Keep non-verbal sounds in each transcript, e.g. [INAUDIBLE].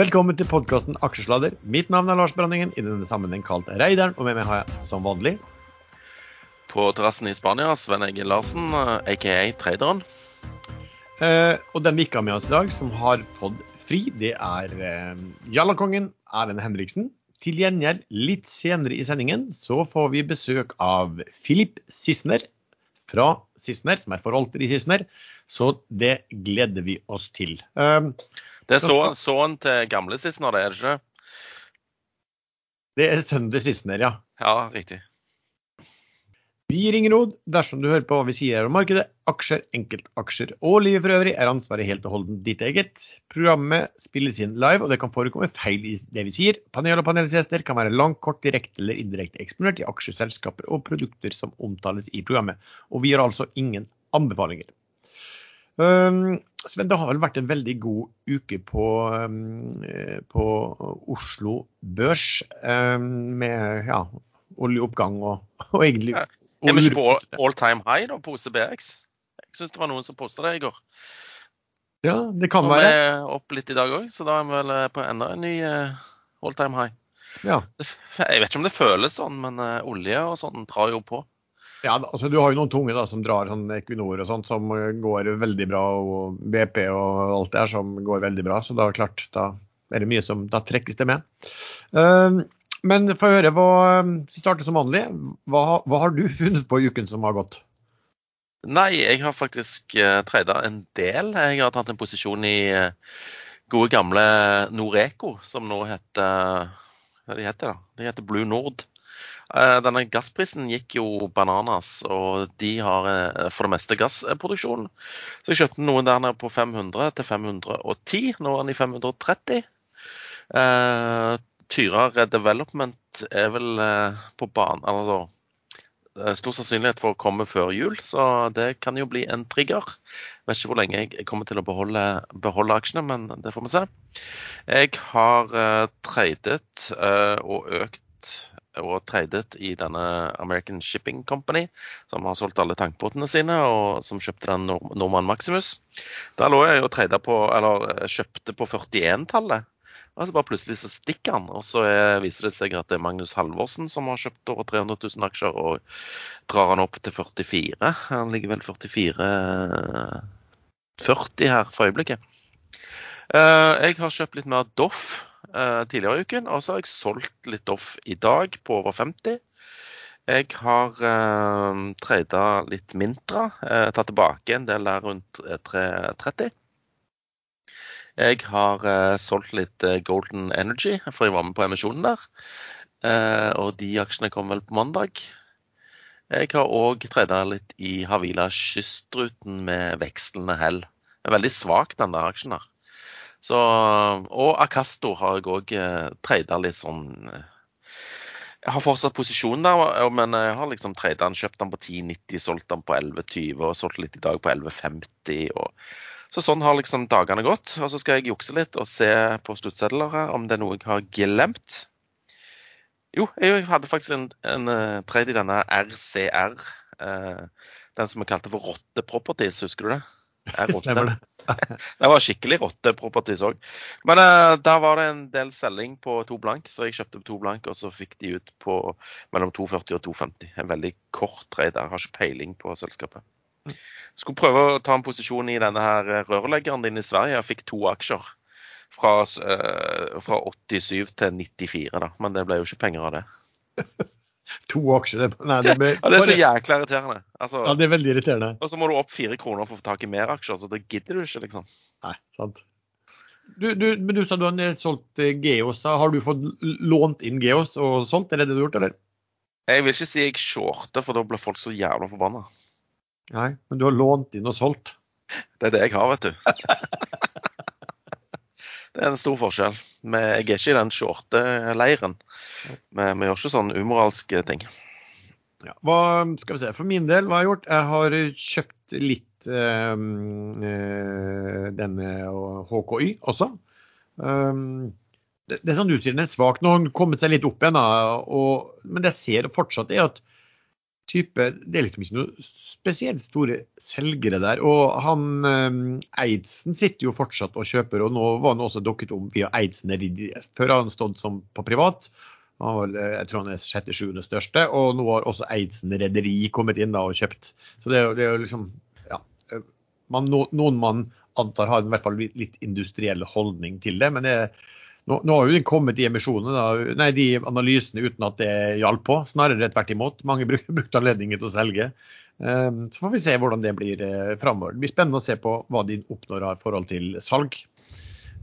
Velkommen til podkasten Aksjesladder. Mitt navn er Lars Branningen, i denne sammenheng kalt Reidaren, og med meg har jeg som vanlig På terrassen i Spania, Sven Egil Larsen, aka Traderen. eh, Og den vi ikke har med oss i dag, som har fått fri, det er eh, Jallakongen Erlend Henriksen. Til gjengjeld, litt senere i sendingen, så får vi besøk av Filip Sissener fra Sissener, som er forholder i Sissener. Så det gleder vi oss til. Eh, Det er så- sønnen til gamle Sissener, det er det ikke? Det er sønnen til Sissener, ja. Ja, riktig. Vi gir ingen råd dersom du hører på hva vi sier om markedet, aksjer, enkeltaksjer og livet for øvrig, er ansvaret helt og holdent ditt eget. Programmet spilles inn live, og det kan forekomme feil i det vi sier. Panel og panelsgjester kan være langt, kort, direkte eller indirekte eksponert i aksjeselskaper og produkter som omtales i programmet. Og vi gjør altså ingen anbefalinger. Um, Sven, det har vel vært en veldig god uke på, um, eh, på Oslo Børs um, med ja, oljeoppgang og, og egentlig Ja. Er vi ikke på all, time high da, på OCBX? Jeg syns det var noen som posta det i går. Ja, det kan være. vi er opp litt i dag òg, så da er vi vel eh, på enda en ny eh, all time high. Ja. Jeg vet ikke om det føles sånn, men olje og sånn drar jo på. Ja, altså Du har jo noen tunge da, som drar, sånn Equinor og sånt, som eh, går veldig bra, og BP og alt det her som går veldig bra. Så da klart, da er det mye som Da trekkes det med. Uh, men få høre, hva, vi starter som vanlig. Hva, hva har du [LAUGHS] funnet på i uken som har gått? Nei, jeg har faktisk uh, treida en del. Jeg har tatt en posisjon i uh, gode gamle Noreco, som nå heter Hva de heter da? De heter Blue Nord. Eh, denne gassprisen gikk jo bananas, og de har eh, for det meste gassproduksjon. Så jeg kjøpte noen der nede på 500 til 510. Nå er den i 530. Eh, Tyra Development er vel eh, på banen Altså stor sannsynlighet for å komme før jul, så det kan jo bli en trigger. Jeg Vet ikke hvor lenge jeg kommer til å beholde, beholde aksjene, men det får vi se. Jeg har eh, tradet og økt og tradet i denne American Shipping Company, som har solgt alle tankbåtene sine, og som kjøpte den Norman Maximus. Der lå jeg og på, eller eh, kjøpte på 41-tallet. Og bare plutselig så stikker han, og så er, viser det seg at det er Magnus Halvorsen som har kjøpt over 300 000 aksjer, og drar han opp til 44. Han ligger vel 44 40 her for øyeblikket. Eh, jeg har kjøpt litt mer Doff eh, tidligere i uken, og så har jeg solgt litt off i dag på over 50. Jeg har eh, trada litt Mintra, eh, tatt tilbake en del der rundt eh, 330. Jeg har eh, solgt litt eh, Golden Energy, for jeg var med på emisjonen der. Eh, og de aksjene kom vel på mandag. Jeg har òg treda litt i Havila Kystruten med vekslende hell. Det er veldig svak, den der aksjen der. Så, og Acasto har jeg òg treida litt sånn eh, Jeg har fortsatt posisjon der, men jeg har liksom treida den, kjøpt den på 10,90, solgt den på 11,20 og solgt litt i dag på 11,50. og så sånn har liksom dagene gått. Og så skal jeg jukse litt og se på sluttsedler her om det er noe jeg har glemt. Jo, jeg hadde faktisk en, en uh, trade i denne RCR. eh, den som vi kalte for Rotte Properties, husker du det? R8. [LAUGHS] Stemmer det. Det var skikkelig rotteproperties òg. Men uh, der var det en del selging på to blank, så jeg kjøpte to blank, og så fikk de ut på mellom 240 og 250. En veldig kort trade. Jeg har ikke peiling på selskapet. Skulle prøve å ta en posisjon i denne her rørleggeren din i Sverige. Jeg fikk to aksjer. Fra, uh, fra 87 til 94, da. Men det ble jo ikke penger av det. [LAUGHS] To aksjer. Nei, det, Ja, det er så jækla irriterende. Altså, ja, det er veldig irriterende. og så må du opp fire kroner for å få tak i mer aksjer, så det gidder du ikke, liksom. Nei, sant. Du, du, men du sa du har solgt eh, Geos. Har du fått lånt inn Geos og solgt? Er det det du har gjort, eller? Jeg vil ikke si jeg shorter, for da blir folk så jævla forbanna. Nei, men du har lånt inn og solgt. Det er det jeg har, vet du. [LAUGHS] Det er en stor forskjell. Men jeg er ikke i den shorte-leiren. Men vi gjør ikke sånn umoralske ting. Ja. Hva skal vi se, For min del, hva har jeg gjort? Jeg har kjøpt litt eh, eh, denne HKY også. Um, det, det er som du sier, den er svak. Nå har den kommet seg litt opp igjen, da, og, men det jeg ser fortsatt er at type Det er liksom ikke noe spesielt store selgere der. Og han eh, Eidsen sitter jo fortsatt og kjøper, og nå var han også dukket om via Eidsen. Før har han stått som på privat. Han var, eh, jeg tror han er sjette-sjuende største. Og nå har også Eidsen rederi kommet inn da og kjøpt. Så det er jo, liksom ja, man, Noen man antar har i hvert fall litt industriell holdning til det. men det er nå, nå, har jo den kommet i emisjonene, nei, de analysene uten at det hjalp på. Snarere tvert imot. Mange [LAUGHS] brukte anledningen til å selge. Um, så får vi se hvordan det blir uh, framover. Det blir spennende å se på hva de oppnår av forhold til salg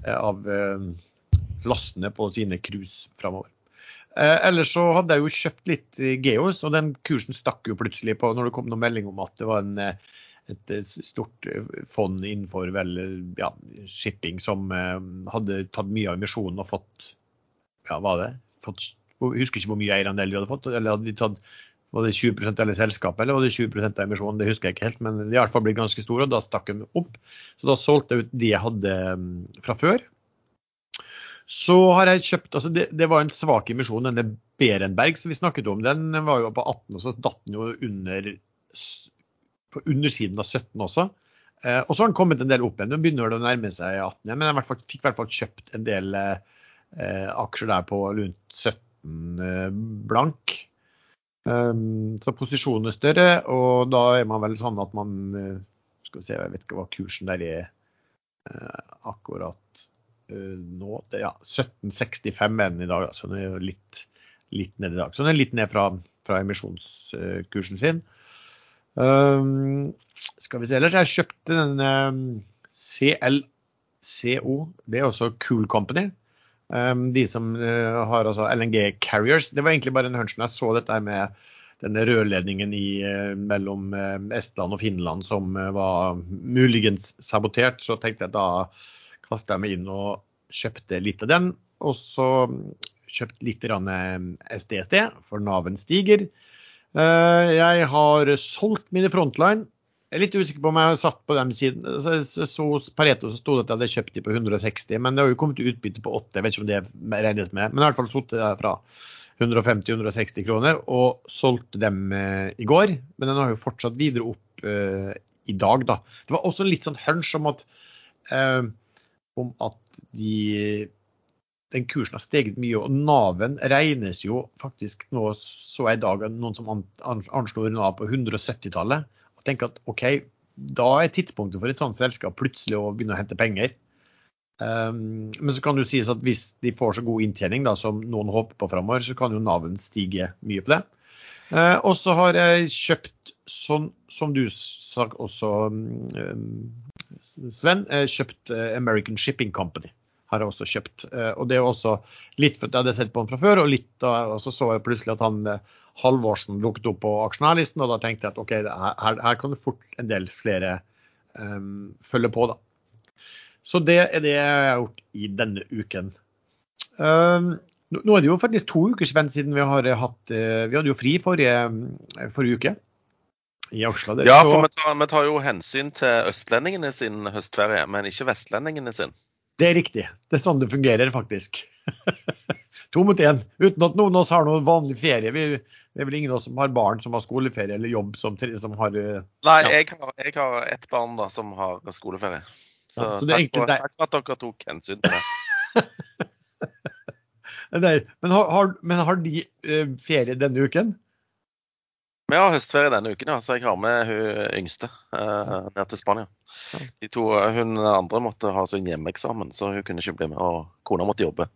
uh, av uh, lastene på sine cruise framover. Ellers så hadde jeg jo kjøpt litt Geos, og den kursen stakk jo plutselig på når det kom noen melding om at det var en et stort eh, fond innenfor vel, ja, shipping som eh, hadde tatt mye av emisjonen og fått ja, var det? Fått, jeg husker ikke hvor mye eierandel de hadde fått. eller hadde de tatt var det 20% av selskapet, eller var det 20% av emisjonen? Det husker jeg ikke helt, men de har i hvert fall blitt ganske store, og da stakk de opp. Så da solgte jeg ut de jeg hadde mm, fra før. Så har jeg kjøpt altså det, det var en svak emisjon, denne Berenberg som vi snakket om. Den var jo på 18, og så datt den jo under på undersiden av 17 også. Eh, og så har den kommet en del opp igjen. Nå begynner det å nærme seg 18 igjen. Men jeg fikk i hvert fall kjøpt en del eh, aksjer der på rundt 17 eh, blank. Um, så posisjonen er større, og da er man vel sånn at man eh, Skal vi se, jeg vet ikke hva kursen der er eh, akkurat eh, nå. Det, ja, 1765 er den i dag, så den er litt, litt ned i dag. Så den er litt ned fra, fra emisjonskursen sin. Um, skal vi se, ellers jeg kjøpte den um, CLCO. Det er også Cool Company. Um, de som uh, har altså LNG Carriers. Det var egentlig bare en hunch når jeg så dette med denne rørledningen i, uh, mellom uh, Estland og Finland som var muligens sabotert. Så tenkte jeg da kastet jeg meg inn og kjøpte litt av den. Og så kjøpt litt SDSD, for naven stiger. Eh, jeg har solgt mine Frontline. Jeg er litt usikker på om jeg har satt på dem siden. Så, Pareto så sto det at jeg hadde kjøpt de på 160, men det har jo kommet utbytte på 8. Jeg vet ikke om det regnes med. Men i hvert fall sittet jeg fra 150-160 kroner og solgte dem eh, i går. Men den har jo fortsatt videre opp uh, i dag, da. Det var også litt sånn hunch om at, uh, om at de den kursen har steget mye, og Naven regnes jo faktisk nå så jeg i dag noen som anslår Nav på 170-tallet. Og tenker at OK, da er tidspunktet for et sånt selskap plutselig å begynne å hente penger. Um, men så kan det jo sies at hvis de får så god inntjening da, som noen håper på framover, så kan jo Naven stige mye på det. Uh, og så har jeg kjøpt, sånn som du sa også, um, Sven, kjøpt uh, American Shipping Company har jeg også kjøpt. Eh, og det er også litt jeg hadde sett på han fra før, og litt og så så jeg plutselig at han eh, Halvorsen lukket opp på aksjonærlisten, og da tenkte jeg at OK, her, her kan det fort en del flere um, følge på, da. Så det er det jeg har gjort i denne uken. Um, nå er det jo faktisk to uker siden vi har hatt Vi hadde jo fri forrige, forrige uke i Aksla. Ja, for vi tar, vi tar, jo hensyn til østlendingene sin høstferie, men ikke vestlendingene sin. Det er riktig. Det er sånn det fungerer, faktisk. [LAUGHS] to mot én. Uten at noen av oss har noen vanlig ferie. Vi, det er vel ingen av oss som har barn som har skoleferie eller jobb som, som har ja. Nei, jeg, har, jeg har ett barn da som har skoleferie. Så, ja, så takk, for, takk, for, at dere tok hensyn til det. [LAUGHS] men, har, har, men, har, de uh, ferie denne uken? Vi har høstferie denne uken, ja, så jeg har med hun yngste uh, ned til Spania. De to, Hun andre måtte ha sin hjemmeeksamen, så hun kunne ikke bli med. Og kona måtte jobbe.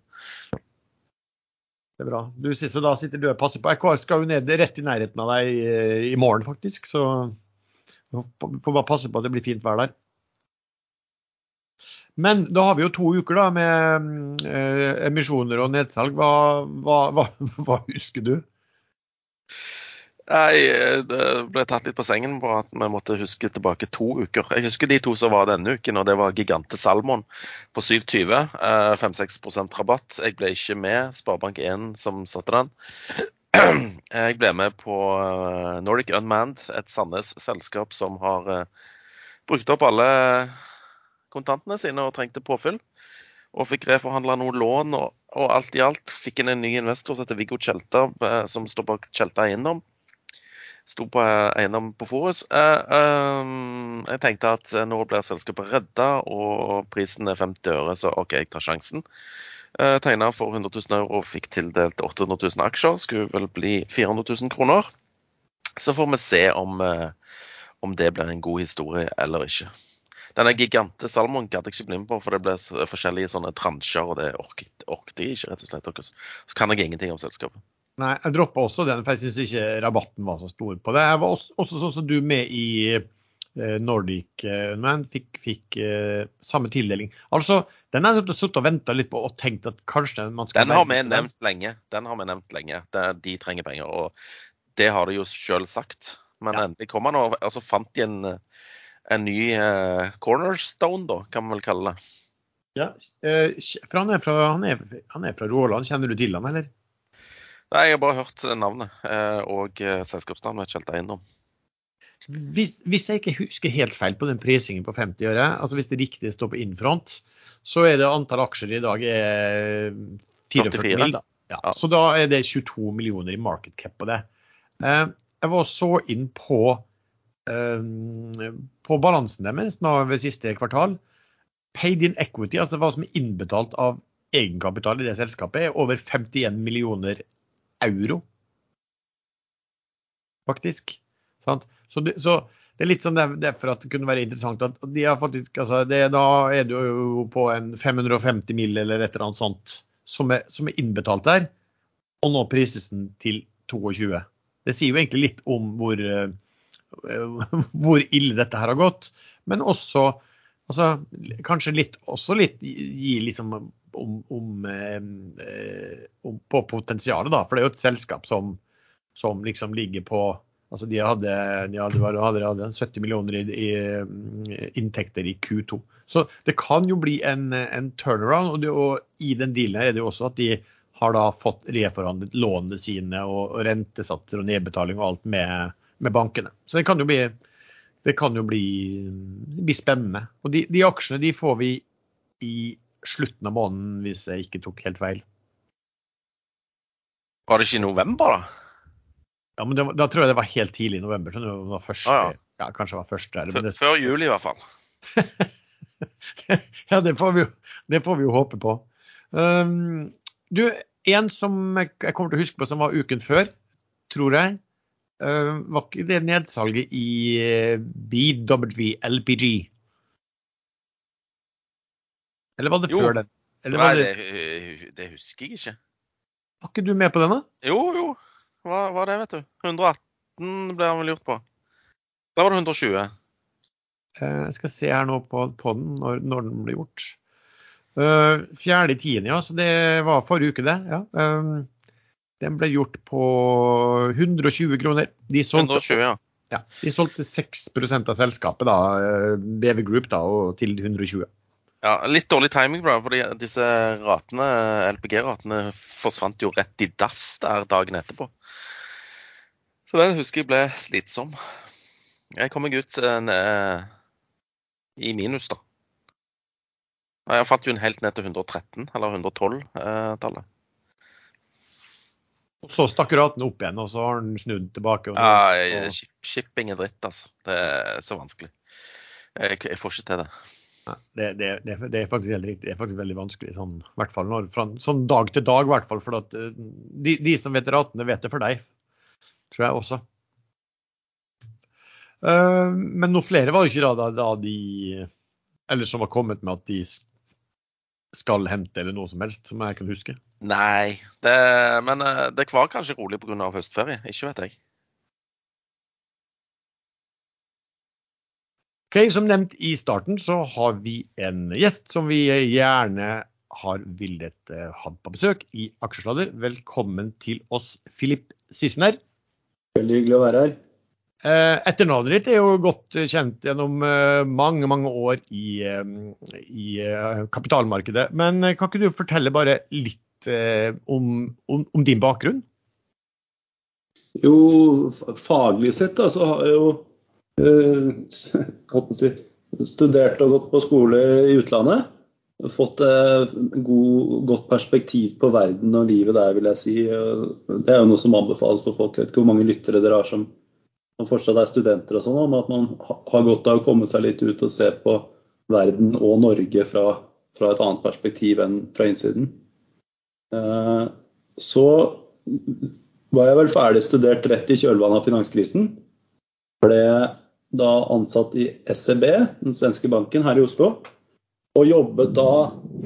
Det er bra. Du Sisse, da sitter du og passer på. Jeg skal jo ned rett i nærheten av deg eh, i morgen, faktisk. Så får bare passe på at det blir fint vær der. Men da har vi jo to uker da med eh, emisjoner og nedsalg. Hva, hva, hva, hva husker du? Nei, det ble tatt litt på sengen på at vi måtte huske tilbake to uker. Jeg husker de to som var denne uken, og det var Gigante Salmon på 7,20. 5-6 eh, rabatt. Jeg ble ikke med Sparebank1 som satte den. [CLEARS THROAT] Jeg ble med på eh, Nordic Unmanned, et Sandnes-selskap som har eh, brukt opp alle kontantene sine og trengte påfyll. Og fikk reforhandla noen lån, og, og, alt i alt fikk en en ny investor som heter Viggo Tjelta, som står bak Tjelta Eiendom sto på eiendom på Forus. Jeg tenkte at nå blir selskapet redda, og prisen er 50 øre, så OK, jeg tar sjansen. Tegna for 100 000 euro og fikk tildelt 800 000 aksjer. Skulle vel bli 400 000 kroner. Så får vi se om, om det blir en god historie eller ikke. Denne gigante salmoen gadd jeg ikke bli med på, for det ble forskjellige sånne transjer, og det orket, jeg ikke, rett og slett. Så kan jeg ingenting om selskapet. Nei, jeg droppa også den, for jeg syns ikke rabatten var så stor på det. Jeg var også, også sånn som du med i eh, Nordic eh, Man, fikk, fikk eh, samme tildeling. Altså, den har jeg sittet og venta litt på og tenkt at kanskje man skal Den har vi nevnt lenge. Den har vi nevnt lenge. de trenger penger. Og det har de jo sjøl sagt. Men ja. endelig kom han og altså, fant de en en ny uh, cornerstone, da, kan man vel kalle det. Ja, uh, for han er fra, han er, han er fra Råland. Kjenner du til han, eller? Nei, jeg har bare hørt navnet uh, og selskapsnavnet. Kjelt helt eiendom. Hvis, hvis, jeg ikke husker helt feil på den prisingen på 50 øre, altså hvis det riktig står på infront, så er det antall aksjer i dag er 44 mil. Da. Ja, ja. Så da er det 22 millioner i market cap på det. Jeg var så inn på Eh, på balansen deres nå ved siste kvartal. Paid in equity, altså hva som er innbetalt av egenkapital i det selskapet, er over 51 millioner euro. Faktisk. Så, det, så, det, er litt sånn derfor at det kunne være interessant at de har faktisk, altså det, Da er du jo på en 550 mill. eller et eller annet sånt som er, som er innbetalt der, og nå prises den til 22. Det sier jo egentlig litt om hvor uh, [LAUGHS] hvor ille dette her har gått. Men også altså, kanskje litt, også litt gi liksom om, om, eh, om, på potensialet, da. For det er jo et selskap som, som liksom ligger på Altså de hadde, de hadde, hadde, hadde 70 millioner i, i, mm, inntekter i Q2. Så det kan jo bli en, en turnaround. Og, det, og, i den dealen er det jo også at de har da fått reforhandlet lånene sine og, og rentesatser og nedbetaling og alt med, med bankene. Så det kan jo bli, kan jo bli, bli spennende. Og de, de, aksjene de får vi i slutten av måneden, hvis jeg ikke tok helt feil. Var det ikke i november, da? Ja, men det, Da tror jeg det var helt tidlig i november. Så det var første, ah, ja. ja. kanskje det var første. Eller, det, Før jul, i hvert fall. [LAUGHS] ja, det får, vi, det får, vi, jo håpe på. Um, du, en som jeg kommer til å huske på som var uken før, tror jeg. Uh, var ikke det nedsalget i eh, BWLPG? Eller var det jo. før den? Eller Nei, det... Det, det, husker jeg ikke. Var ikke du med på denne? Jo, jo. Hva var det, vet du. 118 ble han vel gjort på. Da var det 120. Uh, eh, jeg skal se her nå på, på den, når, når, den ble gjort. Uh, 4.10., ja. Så det var forrige uke, det. ja. Um, den ble gjort på 120 kroner. De solgte, 120, ja. Ja, de solgte 6% av selskapet, da, eh, BV Group, da, til 120. Ja, Litt dårlig timing, bro, fordi disse ratene, LPG-ratene forsvant jo rett i dass der dagen etterpå. Så den husker jeg ble slitsom. Jeg kom meg ut uh, i minus, da. Jeg falt jo helt ned til 113, eller 112-tallet. Eh, og så stakk raten opp igjen, og så har den snudd tilbake. ja, shipping er dritt, altså. Det er så vanskelig. Jeg, jeg får ikke til det. Det, det, det, er faktisk helt riktig. Det er faktisk veldig vanskelig, sånn, hvert fall når, fra, sånn dag til dag. hvert fall, for at, eh, de, de, som vet ratene, vet det for deg. Tror jeg også. Uh, men noen flere var jo ikke da, da, de Eller som har kommet med at de skal hente, eller noe som helst, som jeg kan huske? Nei, det, men eh, det var kanskje rolig pga. høstferie. Ikke vet jeg. Ok, Som nevnt i starten, så har vi en gjest som vi gjerne har villet uh, ha på besøk i Aksjesladder. Velkommen til oss, Filip Sissener. Veldig hyggelig å være her. Eh, etternavnet ditt er jo godt kjent gjennom eh, mange mange år i, eh, i kapitalmarkedet. Men kan ikke du fortelle bare litt om, om, om din bakgrunn? Jo, faglig sett da, så har jeg jo [LAUGHS] si, studert og gått på skole i utlandet. Fått et god, godt perspektiv på verden og livet der, vil jeg si. Det er jo noe som anbefales for folk. Jeg vet ikke hvor mange lyttere dere har som som fortsatt er studenter og sånn, men at man har godt av å komme seg litt ut og se på verden og Norge fra, fra et annet perspektiv enn fra innsiden. Eh, så var jeg vel ferdig studert rett i kjølvannet av finanskrisen. Ble da ansatt i SEB, den svenske banken her i Oslo. Og jobbet da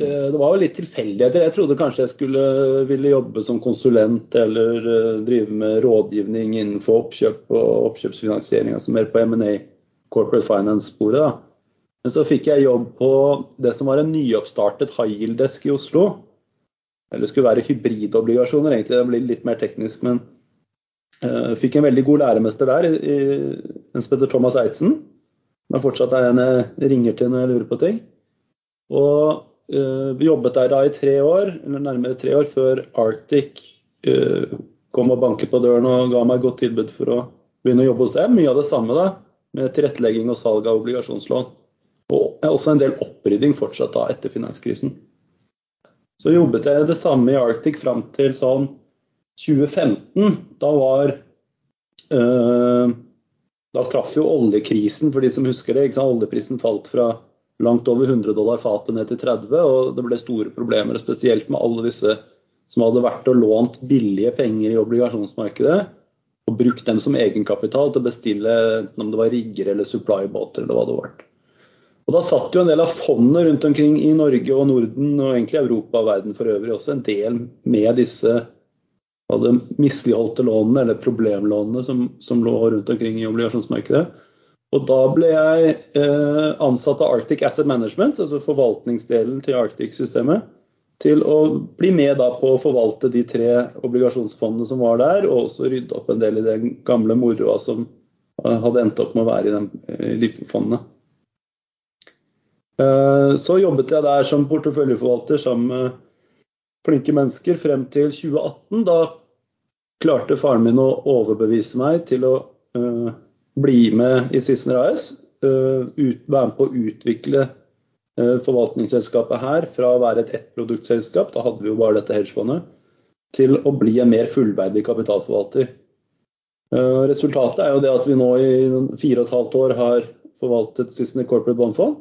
eh, Det var jo litt tilfeldigheter. Jeg trodde kanskje jeg skulle ville jobbe som konsulent eller eh, drive med rådgivning innenfor oppkjøp og oppkjøpsfinansiering, altså mer på M&A, corporate finance-sporet. Men så fikk jeg jobb på det som var en nyoppstartet high yield-desk i Oslo. Eller skulle være hybridobligasjoner, egentlig. Det blir litt mer teknisk. Men fikk en veldig god læremester der, en som heter Thomas Eidsen. Men fortsatt er en jeg ringer til når jeg lurer på ting. Og uh, vi jobbet der da i tre år, eller nærmere tre år, før Arctic kom og banket på døren og ga meg et godt tilbud for å begynne å jobbe hos dem. Mye av det samme da, med tilrettelegging og salg av obligasjonslån. Og også en del opprydding fortsatt da etter finanskrisen. Så jobbet jeg det samme i Arctic fram til sånn 2015. Da var øh, Da traff jo oljekrisen, for de som husker det. Oljeprisen falt fra langt over 100 dollar fatet ned til 30, og det ble store problemer, spesielt med alle disse som hadde vært og lånt billige penger i obligasjonsmarkedet og brukt dem som egenkapital til å bestille enten om det var rigger eller supply-båter eller hva det var. Og Da satt jo en del av fondene rundt omkring i Norge og Norden og egentlig Europa og verden for øvrig også en del med disse misligholdte lånene eller problemlånene som, som lå rundt omkring i obligasjonsmarkedet. Og da ble jeg eh, ansatt av Arctic Asset Management, altså forvaltningsdelen til Arctic-systemet, til å bli med da på å forvalte de tre obligasjonsfondene som var der, og også rydde opp en del i den gamle moroa som eh, hadde endt opp med å være i, den, i de fondene. Eh, så jobbet jeg der som porteføljeforvalter sammen med flinke mennesker frem til 2018. Da klarte faren min å overbevise meg til å uh, bli med i Sissener AS. Uh, ut, være med på å utvikle uh, forvaltningsselskapet her fra å være et ettproduktselskap, da hadde vi jo bare dette hedgefondet, til å bli en mer fullverdig kapitalforvalter. Resultatet er jo det at vi nå i fire og et halvt år har forvaltet Sissener Corporate Bond Fund.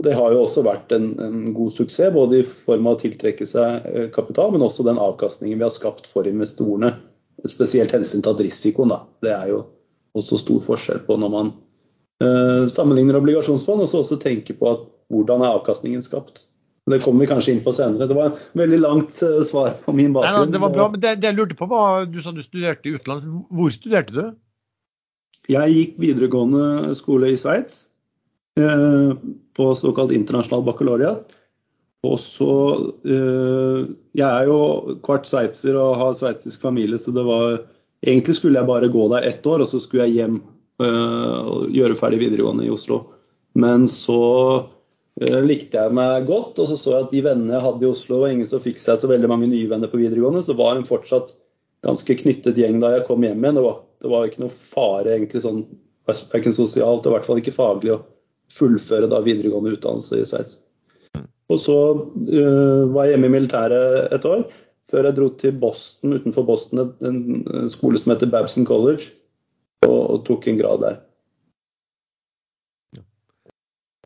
Det har jo også vært en, en, god suksess, både i form av å tiltrekke seg kapital, men også den avkastningen vi har skapt for investorene. Spesielt hensyn til risikoen. Da. Det er jo også stor forskjell på når man uh, sammenligner obligasjonsfond, og så også tenker på at hvordan er avkastningen skapt. Det kommer vi kanskje inn på senere. Det var et veldig langt uh, svar på min bakgrunn. Nei, det var bra, men det, det, jeg lurte på var, Du sa du studerte i utlandet. Hvor studerte du? Jeg gikk videregående skole i Sveits. Uh, på såkalt internasjonal baccalaureat. Og så Jeg er jo kvart sveitser og har sveitsisk familie, så det var Egentlig skulle jeg bare gå der ett år, og så skulle jeg hjem øh, og gjøre ferdig videregående i Oslo. Men så likte jeg meg godt, og så så jeg at de vennene jeg hadde i Oslo, var ingen som fikk seg så veldig mange nye venner på videregående, så var en fortsatt ganske knyttet gjeng da jeg kom hjem igjen. Det var, det var ikke noe fare egentlig sånn verken sosialt og i hvert fall ikke faglig å fullføre da videregående utdannelse i Sveits. Og så uh, var jeg hjemme i militæret et år før jeg dro til Boston, utenfor Boston, en skole som heter Babson College, og, og tok en grad der.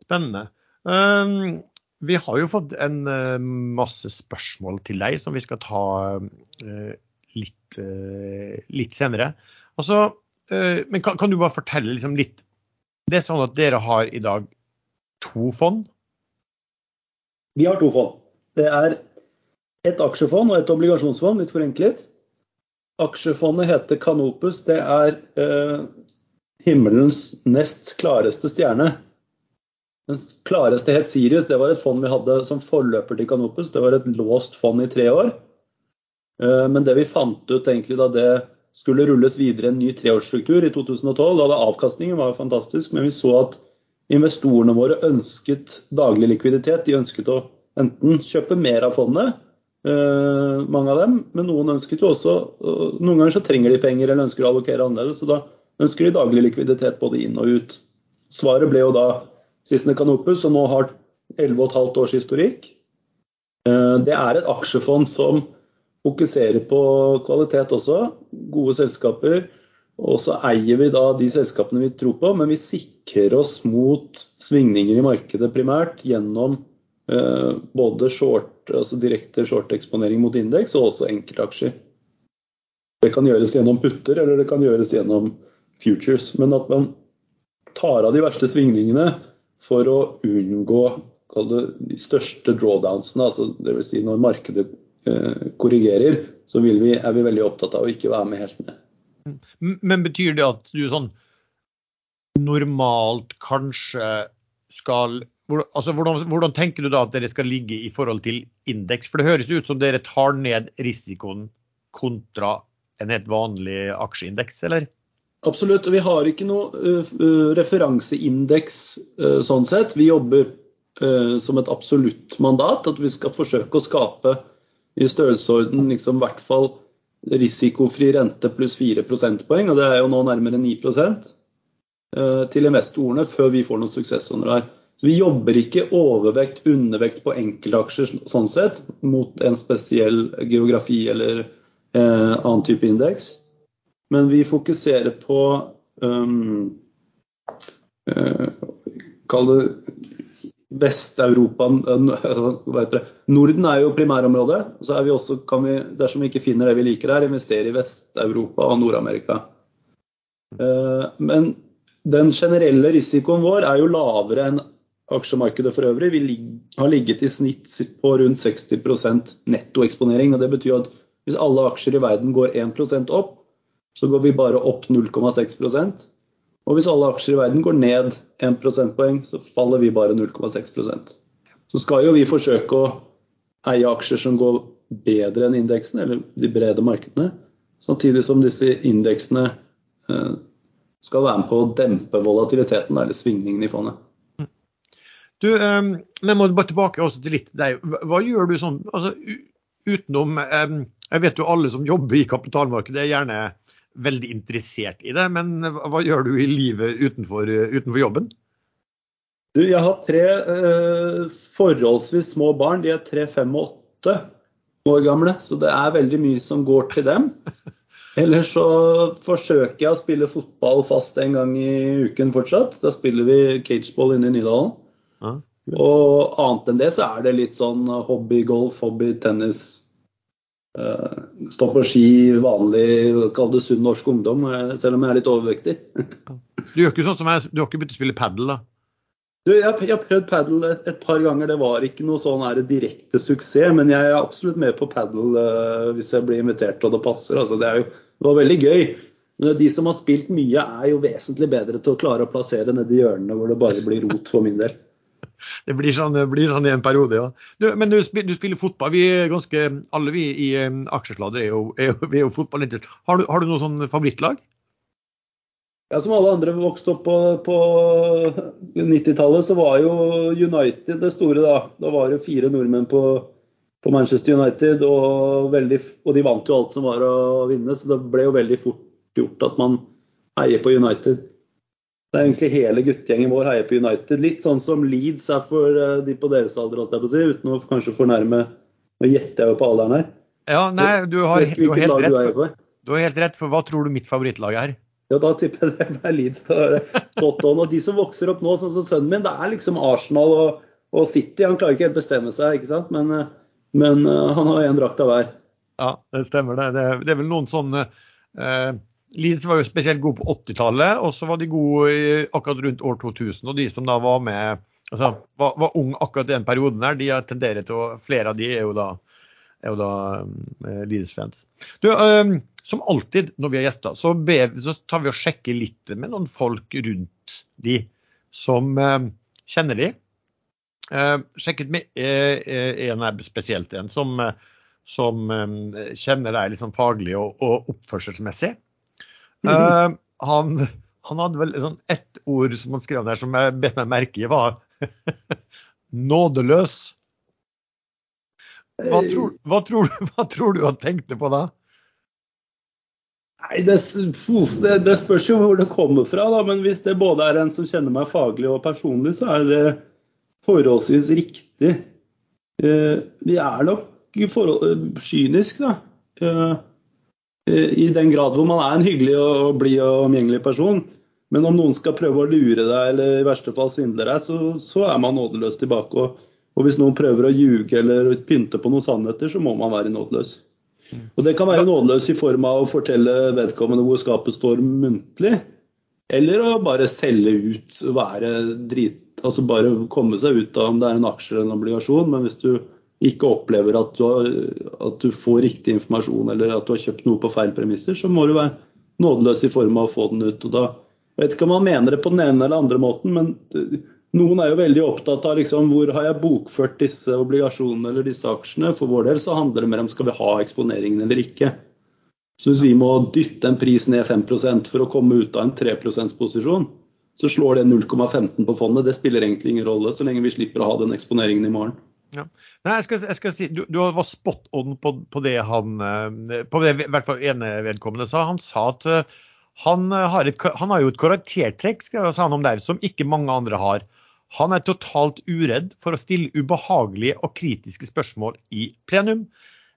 Spennende. Um, vi har jo fått en uh, masse spørsmål til deg som vi skal ta uh, litt, uh, litt, senere. Altså, men kan, kan, du bare fortelle liksom litt Det er sånn at dere har i dag to fond? Vi har to fond. Det er et aksjefond og et obligasjonsfond, litt forenklet. Aksjefondet heter Canopus. Det er eh, himmelens nest klareste stjerne. Den klareste het Sirius. Det var et fond vi hadde som forløper til Canopus. Det var et låst fond i tre år. Eh, men det vi fant ut egentlig da det skulle rulles videre en ny treårsstruktur i 2012, da avkastningen var fantastisk, men vi så at investorene våre ønsket daglig likviditet. De ønsket å enten kjøpe mer av fondet Eh, mange av dem. Men noen ønsket jo også Noen ganger så trenger de penger eller ønsker å allokere annerledes. Så da ønsker de daglig likviditet både inn og ut. Svaret ble jo da Sissener Canopus, som nå har 11,5 års historikk. Eh, det er et aksjefond som fokuserer på kvalitet også. Gode selskaper. Og så eier vi da de selskapene vi tror på, men vi sikrer oss mot svingninger i markedet primært gjennom eh, både short, altså direkte short-eksponering mot indeks og også enkeltaksjer. Det kan gjøres gjennom putter, eller det kan gjøres gjennom futures. Men at man tar av de verste svingningene for å unngå de største drawdownsene, altså dvs. Si når markedet korrigerer, så vi, er vi veldig opptatt av å ikke være med helt med. Men betyr det at du sånn normalt kanskje skal altså hvordan, hvordan, tenker du da at dere skal ligge i forhold til indeks? For det høres ut som dere tar ned risikoen kontra en helt vanlig aksjeindeks, eller? Absolutt. Vi har ikke noe uh, referanseindeks uh, sånn sett. Vi jobber uh, som et absolutt mandat. At vi skal forsøke å skape i størrelsesorden liksom, i hvert fall risikofri rente pluss 4 prosentpoeng, og det er jo nå nærmere 9% til investorene før vi får noen suksesshonorar. Så Vi jobber ikke overvekt, undervekt på enkeltaksjer sånn sett, mot en spesiell geografi eller eh, annen type indeks. Men vi fokuserer på um, eh, Kall det Vest-Europa altså, Norden er jo primærområdet. Så er vi også, vi, dersom vi ikke finner det vi liker her, investere i Vest-Europa og Nord-Amerika. Uh, men den generelle risikoen vår er jo lavere enn aksjemarkedet for øvrig. Vi har ligget i snitt på rundt 60% nettoeksponering. og Det betyr at hvis alle aksjer i verden går 1% opp, så går vi bare opp 0,6 Og hvis alle aksjer i verden går ned 1 prosentpoeng, så faller vi bare 0,6% Så skal jo vi forsøke å eie aksjer som går bedre enn indeksen, eller de brede markedene. Samtidig som disse indeksene eh, skal være med på å dempe volatiliteten, eller svingningen i fondet. Du, um, men må bare tilbake også til litt deg. Hva gjør du sånn altså, utenom um, Jeg vet jo alle som jobber i kapitalmarkedet er gjerne veldig interessert i det. Men hva gjør du i livet utenfor, utenfor jobben? Du, jeg har tre eh, forholdsvis små barn. De er tre, fem og åtte år gamle. Så det er veldig mye som går til dem. [LAUGHS] Eller så forsøker jeg å spille fotball fast en gang i uken fortsatt. Da spiller vi cageball inne i Nydalen. Ja, og annet enn det så er det litt sånn hobbygolf, hobbytennis, stå på ski, vanlig, kall det sunn norsk ungdom, eh, selv om jeg er litt overvektig. [LAUGHS] du gjør ikke sånn som jeg, du har ikke begynt å spille padel, da? Du, jeg, jeg har prøvd padel et, et, par ganger. Det var ikke noe sånn her direkte suksess, men jeg er absolutt med på padel uh, hvis jeg blir invitert og det passer. Altså, det, jo, det, var veldig gøy. Men de som har spilt mye, er jo vesentlig bedre til å klare å plassere nedi hjørnene hvor det bare blir rot for min del det blir sånn, det blir sånn i en periode, ja. Du, men du, du, spiller fotball. Vi er ganske, alle vi i um, Aksjesladder er jo, er jo, er fotballinteressert. Har du, har du noe sånn favorittlag? Ja, Som alle andre vokste opp på, på 90-tallet, så var jo United det store. Da Da var det fire nordmenn på, på Manchester United, og, veldig, og, de vant jo alt som var å vinne. Så det ble jo veldig fort gjort at man heier på United. Det er egentlig hele guttegjengen vår heier på United. Litt sånn som Leeds er for eh, de på deres alder, holdt jeg på å si, uten å kanskje fornærme Nå gjetter jeg jo på alderen her. Ja, nei, du har, du har helt rett. For, du har helt rett, for hva tror du mitt favorittlag er? Ja, da tipper jeg det er Leeds. [LAUGHS] Og de som vokser opp nå, sånn som sønnen min, det er liksom Arsenal og, og City. Han klarer ikke helt bestemme seg, ikke sant. Men, eh, men eh, han har én drakt av hver. Ja, det stemmer det. Det, det er vel noen sånne uh, Leeds var jo spesielt gode på 80-tallet, og så var de gode akkurat rundt år 2000. Og de som da var med, altså var, var ung akkurat i den perioden der, de tenderer til å Flere av de er jo da, er jo da uh, Leeds-fans. Du, um, som alltid når vi har gjester, så, så, tar vi og sjekker litt med noen folk rundt de som uh, kjenner de. Uh, sjekket med en er spesielt en som, som kjenner deg litt sånn faglig og, og oppførselsmessig. Uh, han, han, hadde vel sånn ett ord som han skrev der som jeg bet meg merke i, var [LAUGHS] nådeløs. Hva tror, hva, tror, [LAUGHS] hva tror, du han tenkte på da? Nei, det, det, det, spørs jo hvor det kommer fra. da, Men hvis det både er en som kjenner meg faglig og personlig, så er det forholdsvis riktig. Uh, vi er nok forhold, kynisk, da. Uh, I den grad hvor man er en hyggelig og blid og omgjengelig person. Men om noen skal prøve å lure deg eller i verste fall svindle deg, så, så er man nådeløs tilbake. Og, og, hvis noen prøver å ljuge eller pynte på noen sannheter, så må man være nådeløs. Og Det kan være nådeløs i form av å fortelle vedkommende hvor skapet står muntlig. Eller å bare selge ut, være drit, altså bare komme seg ut av om det er en aksje eller en obligasjon. Men hvis du ikke opplever at du, har, at du, får riktig informasjon eller at du har kjøpt noe på feil premisser, så må du være nådeløs i form av å få den ut. da jeg vet ikke om man mener det på den ene eller andre måten, men noen er jo veldig opptatt av liksom, hvor har jeg bokført disse obligasjonene eller disse aksjene. For vår del så handler det mer om skal vi ha eksponeringen eller ikke. Så hvis vi må dytte en pris ned 5% for å komme ut av en 3 %-posisjon, så slår det 0,15 på fondet. Det spiller egentlig ingen rolle, så lenge vi slipper å ha den eksponeringen i morgen. Ja. Nei, jeg skal, jeg skal si, du, du, var spot on på, på, det han eh, på det i hvert fall ene vedkommende sa. Han sa at eh, han har, et, han har jo et karaktertrekk sa han om der, som ikke mange andre har. Han er totalt uredd for å stille ubehagelige og kritiske spørsmål i plenum.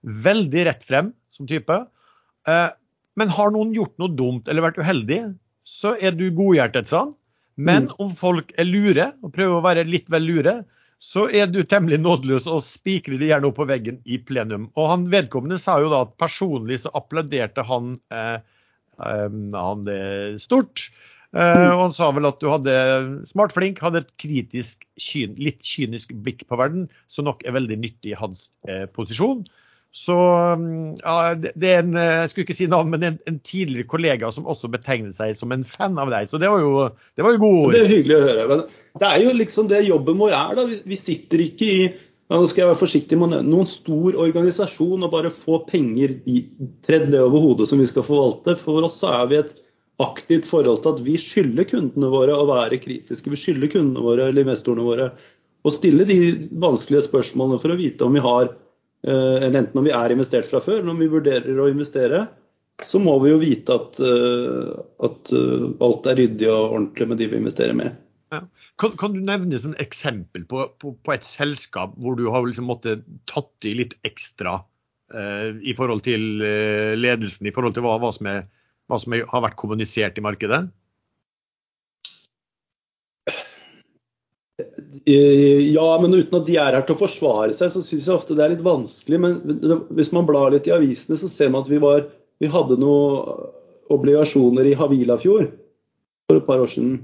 Veldig rett frem som type. Eh, men har noen gjort noe dumt eller vært uheldig, så er du godhjertet, sa han. Men mm. om folk er lure og prøver å være litt vel lure, så er du temmelig nådeløs og spikrer det gjerne opp på veggen i plenum. Og han vedkommende sa jo da at personlig så applauderte han, eh, eh, han det stort. Eh, og han sa vel at du hadde smart flink, hadde et kritisk, litt kynisk blikk på verden, som nok er veldig nyttig i hans eh, posisjon. Så mm, ja, det er en, jeg skulle ikke si navn, men en, en, tidligere kollega som også betegnet seg som en fan av deg. Så det var jo, det var jo gode ord. Det er hyggelig å høre. Men det er jo liksom det jobben vår er. da. Vi, vi sitter ikke i nå skal jeg være forsiktig med noen stor organisasjon og bare få penger tredd ned over hodet som vi skal forvalte. For oss så er vi et aktivt forhold til at vi skylder kundene våre å være kritiske. Vi skylder kundene våre eller investorene våre å stille de vanskelige spørsmålene for å vite om vi har eller enten om vi er investert fra før, eller om vi vurderer å investere, så må vi jo vite at, eh, at eh, alt er ryddig og ordentlig med de vi investerer med. Ja. Kan, kan, du nevne et eksempel på, på, på, et selskap hvor du har liksom måttet tatt i litt ekstra eh, i forhold til eh, ledelsen, i forhold til hva, hva, som, er, hva som er, har vært kommunisert i markedet? Ja, men uten at de er her til å forsvare seg, så syns jeg ofte det er litt vanskelig. Men hvis man blar litt i avisene, så ser man at vi, var, vi hadde noen obligasjoner i Havilafjord for et par år siden.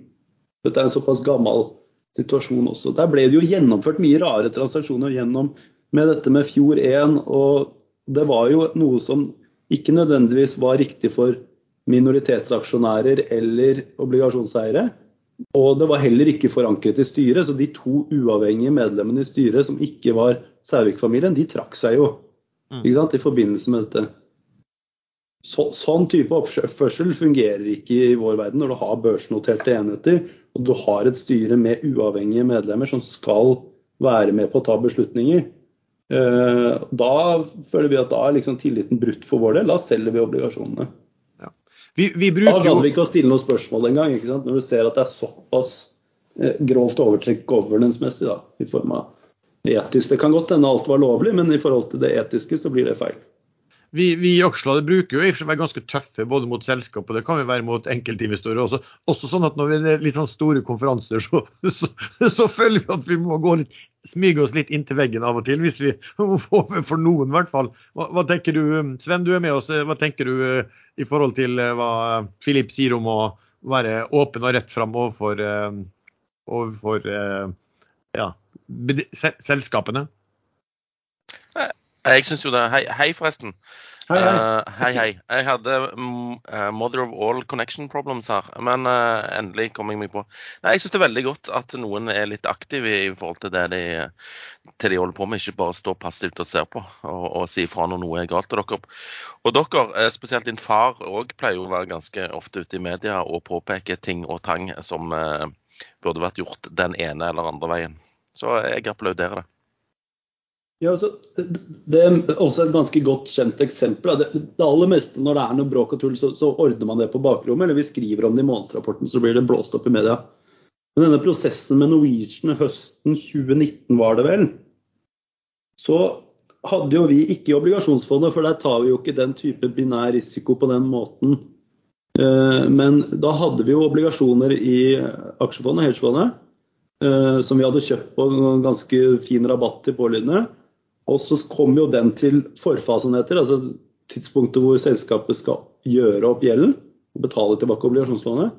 Dette er en såpass gammel situasjon også. Der ble det jo gjennomført mye rare transaksjoner gjennom med dette med Fjord 1. Og det var jo noe som ikke nødvendigvis var riktig for minoritetsaksjonærer eller obligasjonseiere. Og det var heller ikke forankret i styret, så de to uavhengige medlemmene i styret som ikke var Sævik-familien, de trakk seg jo mm. i forbindelse med dette. Så, sånn type oppførsel fungerer ikke i vår verden når du har børsnoterte enheter og du har et styre med uavhengige medlemmer som skal være med på å ta beslutninger. Eh, da føler vi at da er liksom tilliten brutt for vår del. Da selger vi obligasjonene. Vi, vi bruker da gadd vi ikke å stille noen spørsmål engang, når du ser at det er såpass eh, grovt overtrekk governance-messig i form av etisk. Det kan godt hende alt var lovlig, men i forhold til det etiske så blir det feil. Vi, vi i Aksjeladet bruker jo i og være ganske tøffe både mot selskap og det kan vi være mot enkeltinvestorer også. Også sånn at når vi er litt sånn store konferanser, så, så, så, føler vi at vi må gå litt, smyge oss litt inntil veggen av og til. hvis vi, For noen i hvert fall. Hva, hva, tenker du, Sven, du er med oss. Hva tenker du eh, i forhold til eh, hva Filip sier om å være åpen og rett fram overfor, eh, overfor ja, selskapene? Jeg syns jo det Hei, hei forresten. Hei hei. Uh, hei, hei. Jeg hadde uh, mother of all connection problems her, men uh, endelig kom jeg meg på. Nei, Jeg syns det er veldig godt at noen er litt aktive i forhold til det de, til de holder på med, ikke bare står passivt og ser på og, og sier fra når noe er galt. til dere. Og dere, spesielt din far, òg pleier jo å være ganske ofte ute i media og påpeke ting og tang som burde vært gjort den ene eller andre veien. Så jeg applauderer det. Ja, altså, det er også et ganske godt kjent eksempel. Det, det, aller meste når det er noe bråk og tull, så, så, ordner man det på bakrommet. Eller vi skriver om det i månedsrapporten, så blir det blåst opp i media. Men denne prosessen med Norwegian høsten 2019 var det vel, så hadde jo vi ikke i obligasjonsfondet, for der tar vi jo ikke den type binær risiko på den måten. Eh, men da hadde vi jo obligasjoner i aksjefondet, hedgefondet, eh, som vi hadde kjøpt på en ganske fin rabatt til pålydende. Og så kom jo den til forfasen etter, altså tidspunktet hvor selskapet skal gjøre opp gjelden og betale tilbake obligasjonslånet.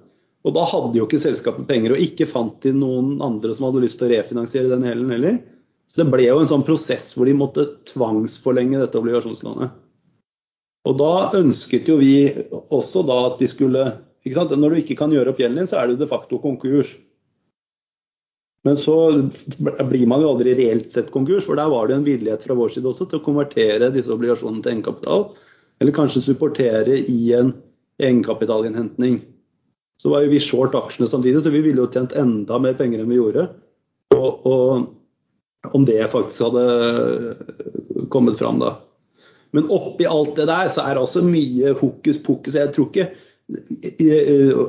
Og da hadde jo ikke selskapet penger, og ikke fant de noen andre som hadde lyst til å refinansiere den gjelden heller. Så det ble jo en sånn prosess hvor de måtte tvangsforlenge dette obligasjonslånet. Og da ønsket jo vi også da at de skulle ikke sant? Når du ikke kan gjøre opp gjelden din, så er du de facto konkurs. Men så blir man jo aldri reelt sett konkurs, for der var det en villighet fra vår side også til å konvertere disse obligasjonene til egenkapital. Eller kanskje supportere i en egenkapitalinnhentning. Så var jo vi short aksjene samtidig, så vi ville jo tjent enda mer penger enn vi gjorde. Og, og om det faktisk hadde kommet fram da. Men oppi alt det der så er det også mye hokus pokus. Jeg tror ikke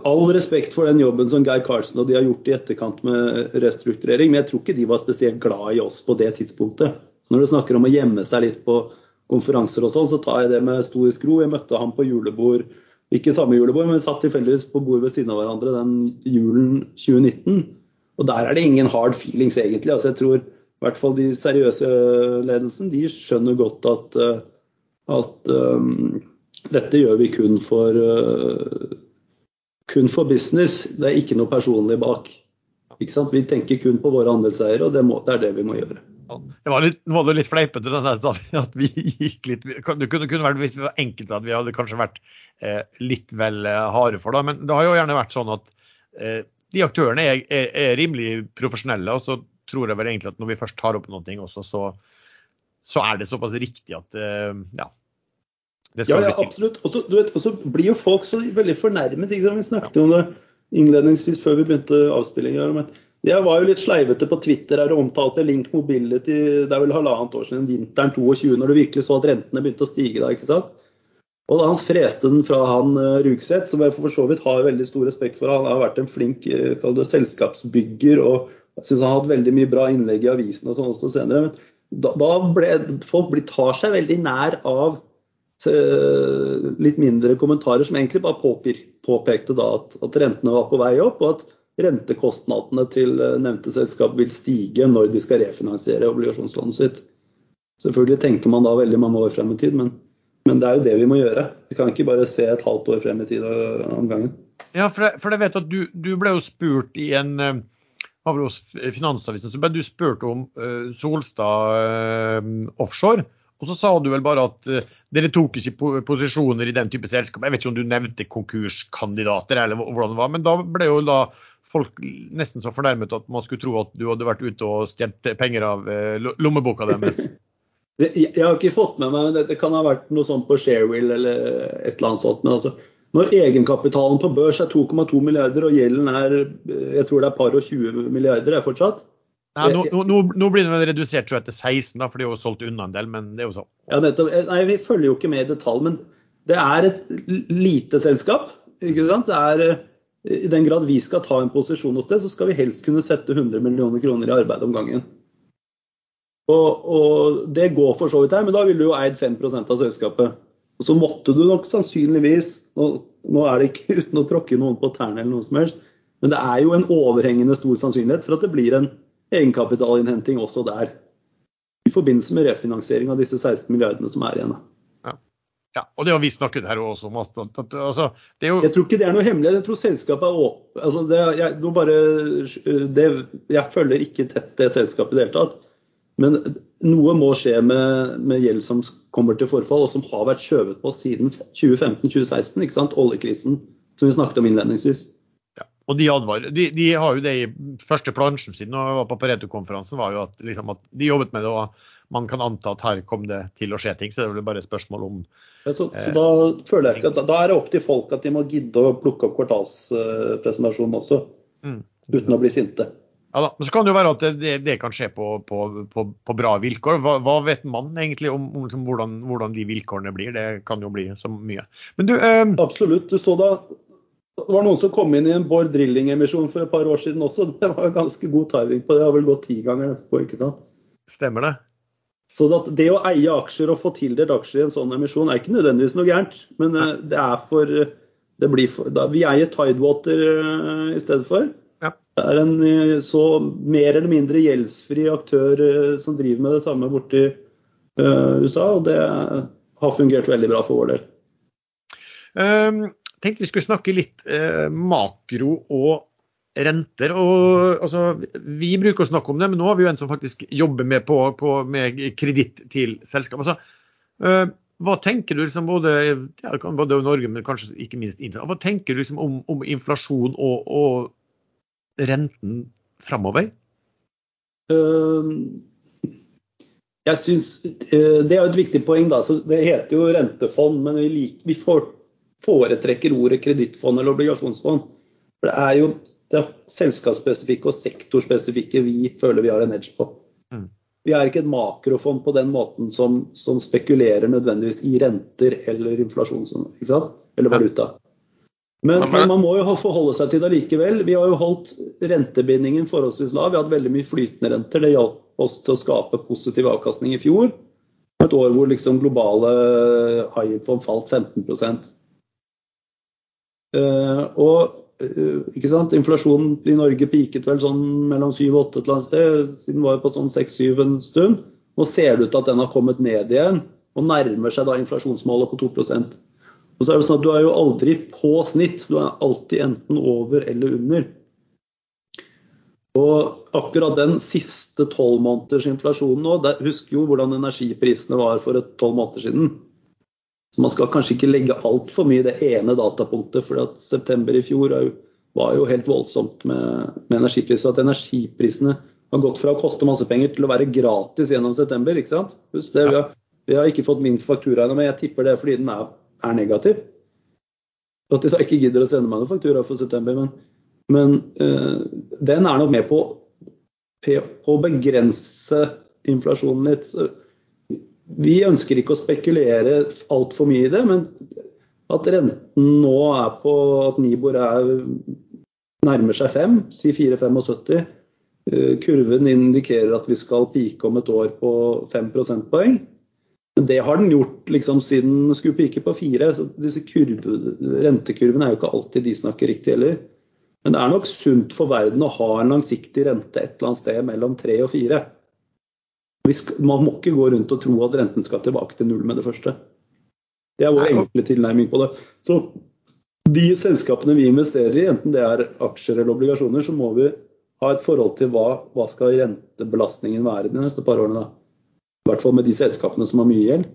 All respekt for den jobben som Geir Karlsen og de har gjort i etterkant med restrukturering, men jeg tror ikke de var spesielt glad i oss på det tidspunktet. Så når du snakker om å gjemme seg litt på konferanser og sånn, så tar jeg det med stor skro. Jeg møtte ham på julebord, ikke samme julebord, men vi satt tilfeldigvis på bord ved siden av hverandre den julen 2019. Og der er det ingen hard feelings, egentlig. Altså, jeg tror i hvert fall de seriøse ledelsen de skjønner godt at, at um, dette gjør vi kun for, uh, kun for business. Det er ikke noe personlig bak. Vi tenker kun på våre andelseiere, og det, må, det, er det vi må gjøre. Det var litt, var det litt fleipete at vi gikk litt Det kunne, kunne vært hvis vi var enkelte at vi hadde kanskje vært eh, litt vel eh, harde for det. Men det har jo gjerne vært sånn at eh, de aktørene er, er, er, rimelig profesjonelle. Og så tror jeg vel egentlig at når vi først tar opp noe så, så er det såpass riktig at eh, ja, ja, ja, absolutt. Og så blir jo folk så veldig fornærmet. Vi snakket om det innledningsvis før vi begynte avspillinga. Jeg var jo litt sleivete på Twitter her og omtalte Link Mobility det er vel halvannet år siden, vinteren 22, når du virkelig så at rentene begynte å stige da. ikke sant? Og da han freste den fra han uh, Rugseth, som jeg for så vidt har veldig stor respekt for, han har vært en flink uh, det, selskapsbygger og jeg syns han har hatt veldig mye bra innlegg i avisen og sånn også senere. Men da, da ble folk blir, tar seg veldig nær av litt mindre kommentarer som egentlig bare påpekte at, at rentene var på vei opp, og at rentekostnadene til eh, nevnte selskap vil stige når de skal refinansiere obligasjonslånet sitt. Selvfølgelig tenker man da veldig mange år frem i tid, men, men, det er jo det vi må gjøre. Vi kan ikke bare se et halvt år frem i tid om gangen. Ja, for jeg, for jeg vet at du, du, ble jo spurt i en eh, hos Finansavisen, så ble du spurt om uh, Solstad uh, offshore. Og så sa du vel bare at uh, dere tok ikke posisjoner i den type selskap. Jeg vet ikke om du nevnte konkurskandidater eller hvordan det var, men da ble jo da folk nesten så fornærmet at man skulle tro at du hadde vært ute og stjålet penger av eh, lommeboka deres? [LAUGHS] jeg har ikke fått med meg Det kan ha vært noe sånt på Sharewill eller et eller annet sånt. Men altså, når egenkapitalen på børs er 2,2 milliarder og gjelden er jeg tror det er par og 20 milliarder er fortsatt Nei, nå, nå, nå, blir den redusert tror jeg, til 16, da, for de har jo solgt unna en del. men det er jo sånn. Ja, nettopp. Nei, Vi følger jo ikke med i detalj, men det er et lite selskap. ikke sant? Det er i den grad vi skal ta en posisjon hos det, så skal vi helst kunne sette 100 millioner kroner i arbeid om gangen. Og, og det går for så vidt her, men da ville du jo eid 5% av selskapet. Og så måtte du nok sannsynligvis, nå, nå er det ikke [LAUGHS] uten å tråkke noen på tærne eller noe som helst, men det er jo en overhengende stor sannsynlighet for at det blir en egenkapitalinnhenting også der. I forbindelse med refinansiering av disse 16 milliardene som er igjen. Ja, og det har vi snakket her også om. At, at, altså, jo... Jeg tror ikke det er noe hemmelig. Jeg tror selskapet er åpent. Altså, det, jeg, bare, det, jeg følger ikke tett det selskapet i det hele tatt. Men noe må skje med, med, gjeld som kommer til forfall, og som har vært skjøvet på siden 2015-2016. ikke sant? Oljekrisen som vi snakket om innledningsvis. Og de, advar, de, de, har jo det i første plansjen sin jeg var på Pareto-konferansen, var jo at, liksom, at, de jobbet med det. og man kan anta at her kom det til å skje ting. Så det er vel bare et spørsmål om ja, så, så, da føler jeg ikke at da er det opp til folk at de må gidde å plukke opp kvartalspresentasjonen også, mm. uten å bli sinte. Ja da, Men så kan det jo være at det, det kan skje på, på, på, på bra vilkår. Hva, hva, vet man egentlig om, om liksom, hvordan, hvordan, de vilkårene blir? Det kan jo bli så mye. Men du, eh... Absolutt. Du så da det var noen som kom inn i en Bård Drilling-emisjon for et par år siden også. [LAUGHS] Det var ganske god timing på det. Det har vel gått ti ganger etterpå, ikke sant? Stemmer det. Så det å eie aksjer og få tildelt aksjer i en sånn emisjon er ikke nødvendigvis noe gærent. Men det er for, det blir for da, Vi eier Tidewater i stedet for. Ja. Det er en så mer eller mindre gjeldsfri aktør som driver med det samme borti uh, USA, og det har fungert veldig bra for vår del. Um, tenkte vi skulle snakke litt eh, makro og renter. og altså, Vi bruker å snakke om det, men nå har vi jo en som faktisk jobber med, på, med kreditt til selskap. Altså, eh, hva tenker du liksom både, ja, både Norge, men kanskje ikke minst hva tenker du liksom om, om inflasjon og, og renten framover? Um, jeg synes, uh, Det er jo et viktig poeng. da, så Det heter jo rentefond, men vi, lik, vi for, foretrekker ordet kredittfond eller obligasjonsfond. For det er jo det selskapsspesifikke og sektorspesifikke vi føler vi har en edge på. Mm. Vi er ikke et makrofond på den måten som, som spekulerer nødvendigvis i renter eller inflasjon eller valuta. Men, men, man må jo forholde seg til det likevel. Vi har jo holdt rentebindingen forholdsvis lav. Vi har hatt veldig mye flytende renter. Det hjalp oss til å skape positiv avkastning i fjor. Et år hvor liksom globale high fond falt 15 uh, Og Eh, ikke sant? Inflasjonen i Norge piket vel sånn mellom 7 og 8 et eller annet sted, siden den var på sånn 6-7 en stund. Nå ser det ut til at den har kommet ned igjen og nærmer seg da inflasjonsmålet på 2% Og så er det sånn at Du er jo aldri på snitt, du er alltid enten over eller under. Og akkurat den siste tolv måneders inflasjonen nå, der, jo hvordan energiprisene var for tolv måneder siden. Så man skal kanskje ikke legge altfor mye i det ene datapunktet, for at september i fjor var jo helt voldsomt med, med energipriser. At energiprisene har gått fra å koste masse penger til å være gratis gjennom september. ikke sant? Husk det, vi, har, vi har ikke fått min faktura ennå, men jeg tipper det fordi den er, er negativ. At de da ikke gidder å sende meg noen faktura for september. Men, men øh, den er nok med på, på å begrense inflasjonen litt. Vi ønsker ikke å spekulere altfor mye i det, men at renten nå er på at Nibor er, nærmer seg 5, si 4,75. Eh, kurven indikerer at vi skal pike om et år på 5 prosentpoeng. Men det har den gjort liksom, siden den skulle pike på 4. Så disse kurve, rentekurvene er jo ikke alltid de snakker riktig heller. Men det er nok sunt for verden å ha en langsiktig rente et eller annet sted mellom 3 og 4. Man må ikke gå rundt og tro at renten skal tilbake til null med det første. Det er vår enkle tilnærming på det. Så de selskapene vi investerer i, enten det er aksjer eller obligasjoner, så må vi ha et forhold til hva, hva skal rentebelastningen være de neste par årene. I hvert fall med de selskapene som har mye gjeld.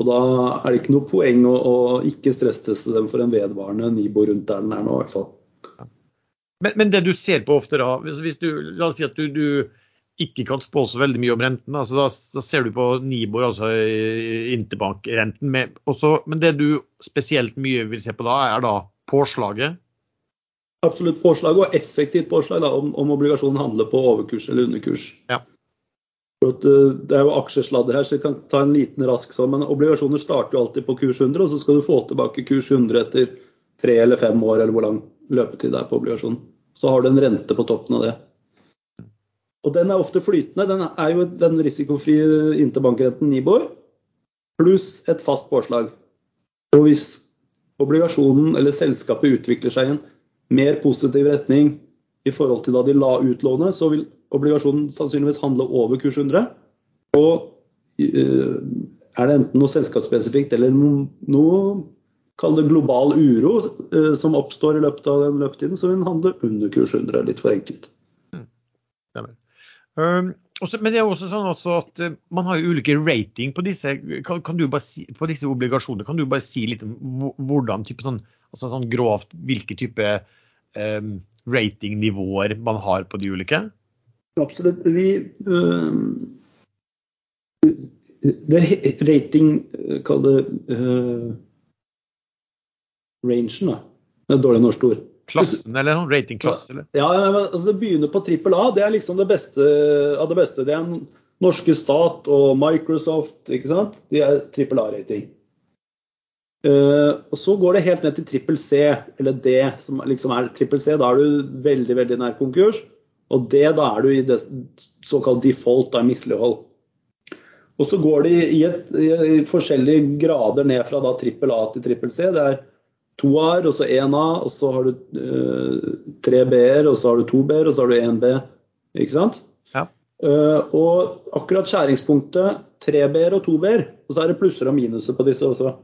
Og Da er det ikke noe poeng å, å ikke stressteste dem for en vedvarende Nibo rundt der den er nå, i hvert fall. Men, men, det du ser på ofte da, hvis du, La oss si at du, du ikke kan spå så veldig mye om renten. Altså, da, da, ser du på Nibor, altså interbankrenten. Med, også, men det du spesielt mye vil se på da, er da påslaget? Absolutt påslag, og effektivt påslag da, om, om obligasjonen handler på overkurs eller underkurs. Ja. Uh, det er jo aksjesladder her, så jeg kan ta en liten rask sånn. Men obligasjoner starter jo alltid på kurs 100, og så skal du få tilbake kurs 100 etter tre eller fem år, eller hvor lang løpetid det er på obligasjonen. Så har du en rente på toppen av det. Og den er ofte flytende. Den er jo den risikofrie interbankrenten Nibor pluss et fast påslag. Og hvis obligasjonen eller selskapet utvikler seg i en mer positiv retning i forhold til da de la ut lånet, så vil obligasjonen sannsynligvis handle over kurs 100. Og uh, er det enten noe selskapsspesifikt eller noe, kall det global uro uh, som oppstår i løpet av den løpetiden, så vil den handle under kurs 100, litt for enkelt. Mm. Um, også, men det er også sånn at uh, man har jo ulike rating på disse, kan, kan si, på disse obligasjonene. Kan du bare si litt om hvordan type sånn, altså sånn grovt hvilke type um, ratingnivåer man har på de ulike? Absolutt. Vi um, det rating Kall det uh, rangen, da. Det er et dårlig norsk ord. Klassen, eller sånn ratingklasse? Eller? Ja, men altså Det begynner på trippel A. Det er liksom det beste av det beste. Det er norske stat og Microsoft, ikke sant. De er trippel A-rating. Uh, og Så går det helt ned til trippel C, eller D, som liksom er trippel C. Da er du veldig veldig nær konkurs. Og D, da er du i det såkalt default av mislighold. Og så går de i, et, i forskjellige grader ned fra da trippel A til trippel C. Det er to A-er, og så én A, og så har du uh, tre B-er, og så har du to B-er, og så har du én B. Ikke sant? Ja. Uh, og akkurat skjæringspunktet tre B-er og to B-er, og så er det plusser og minuser på disse også.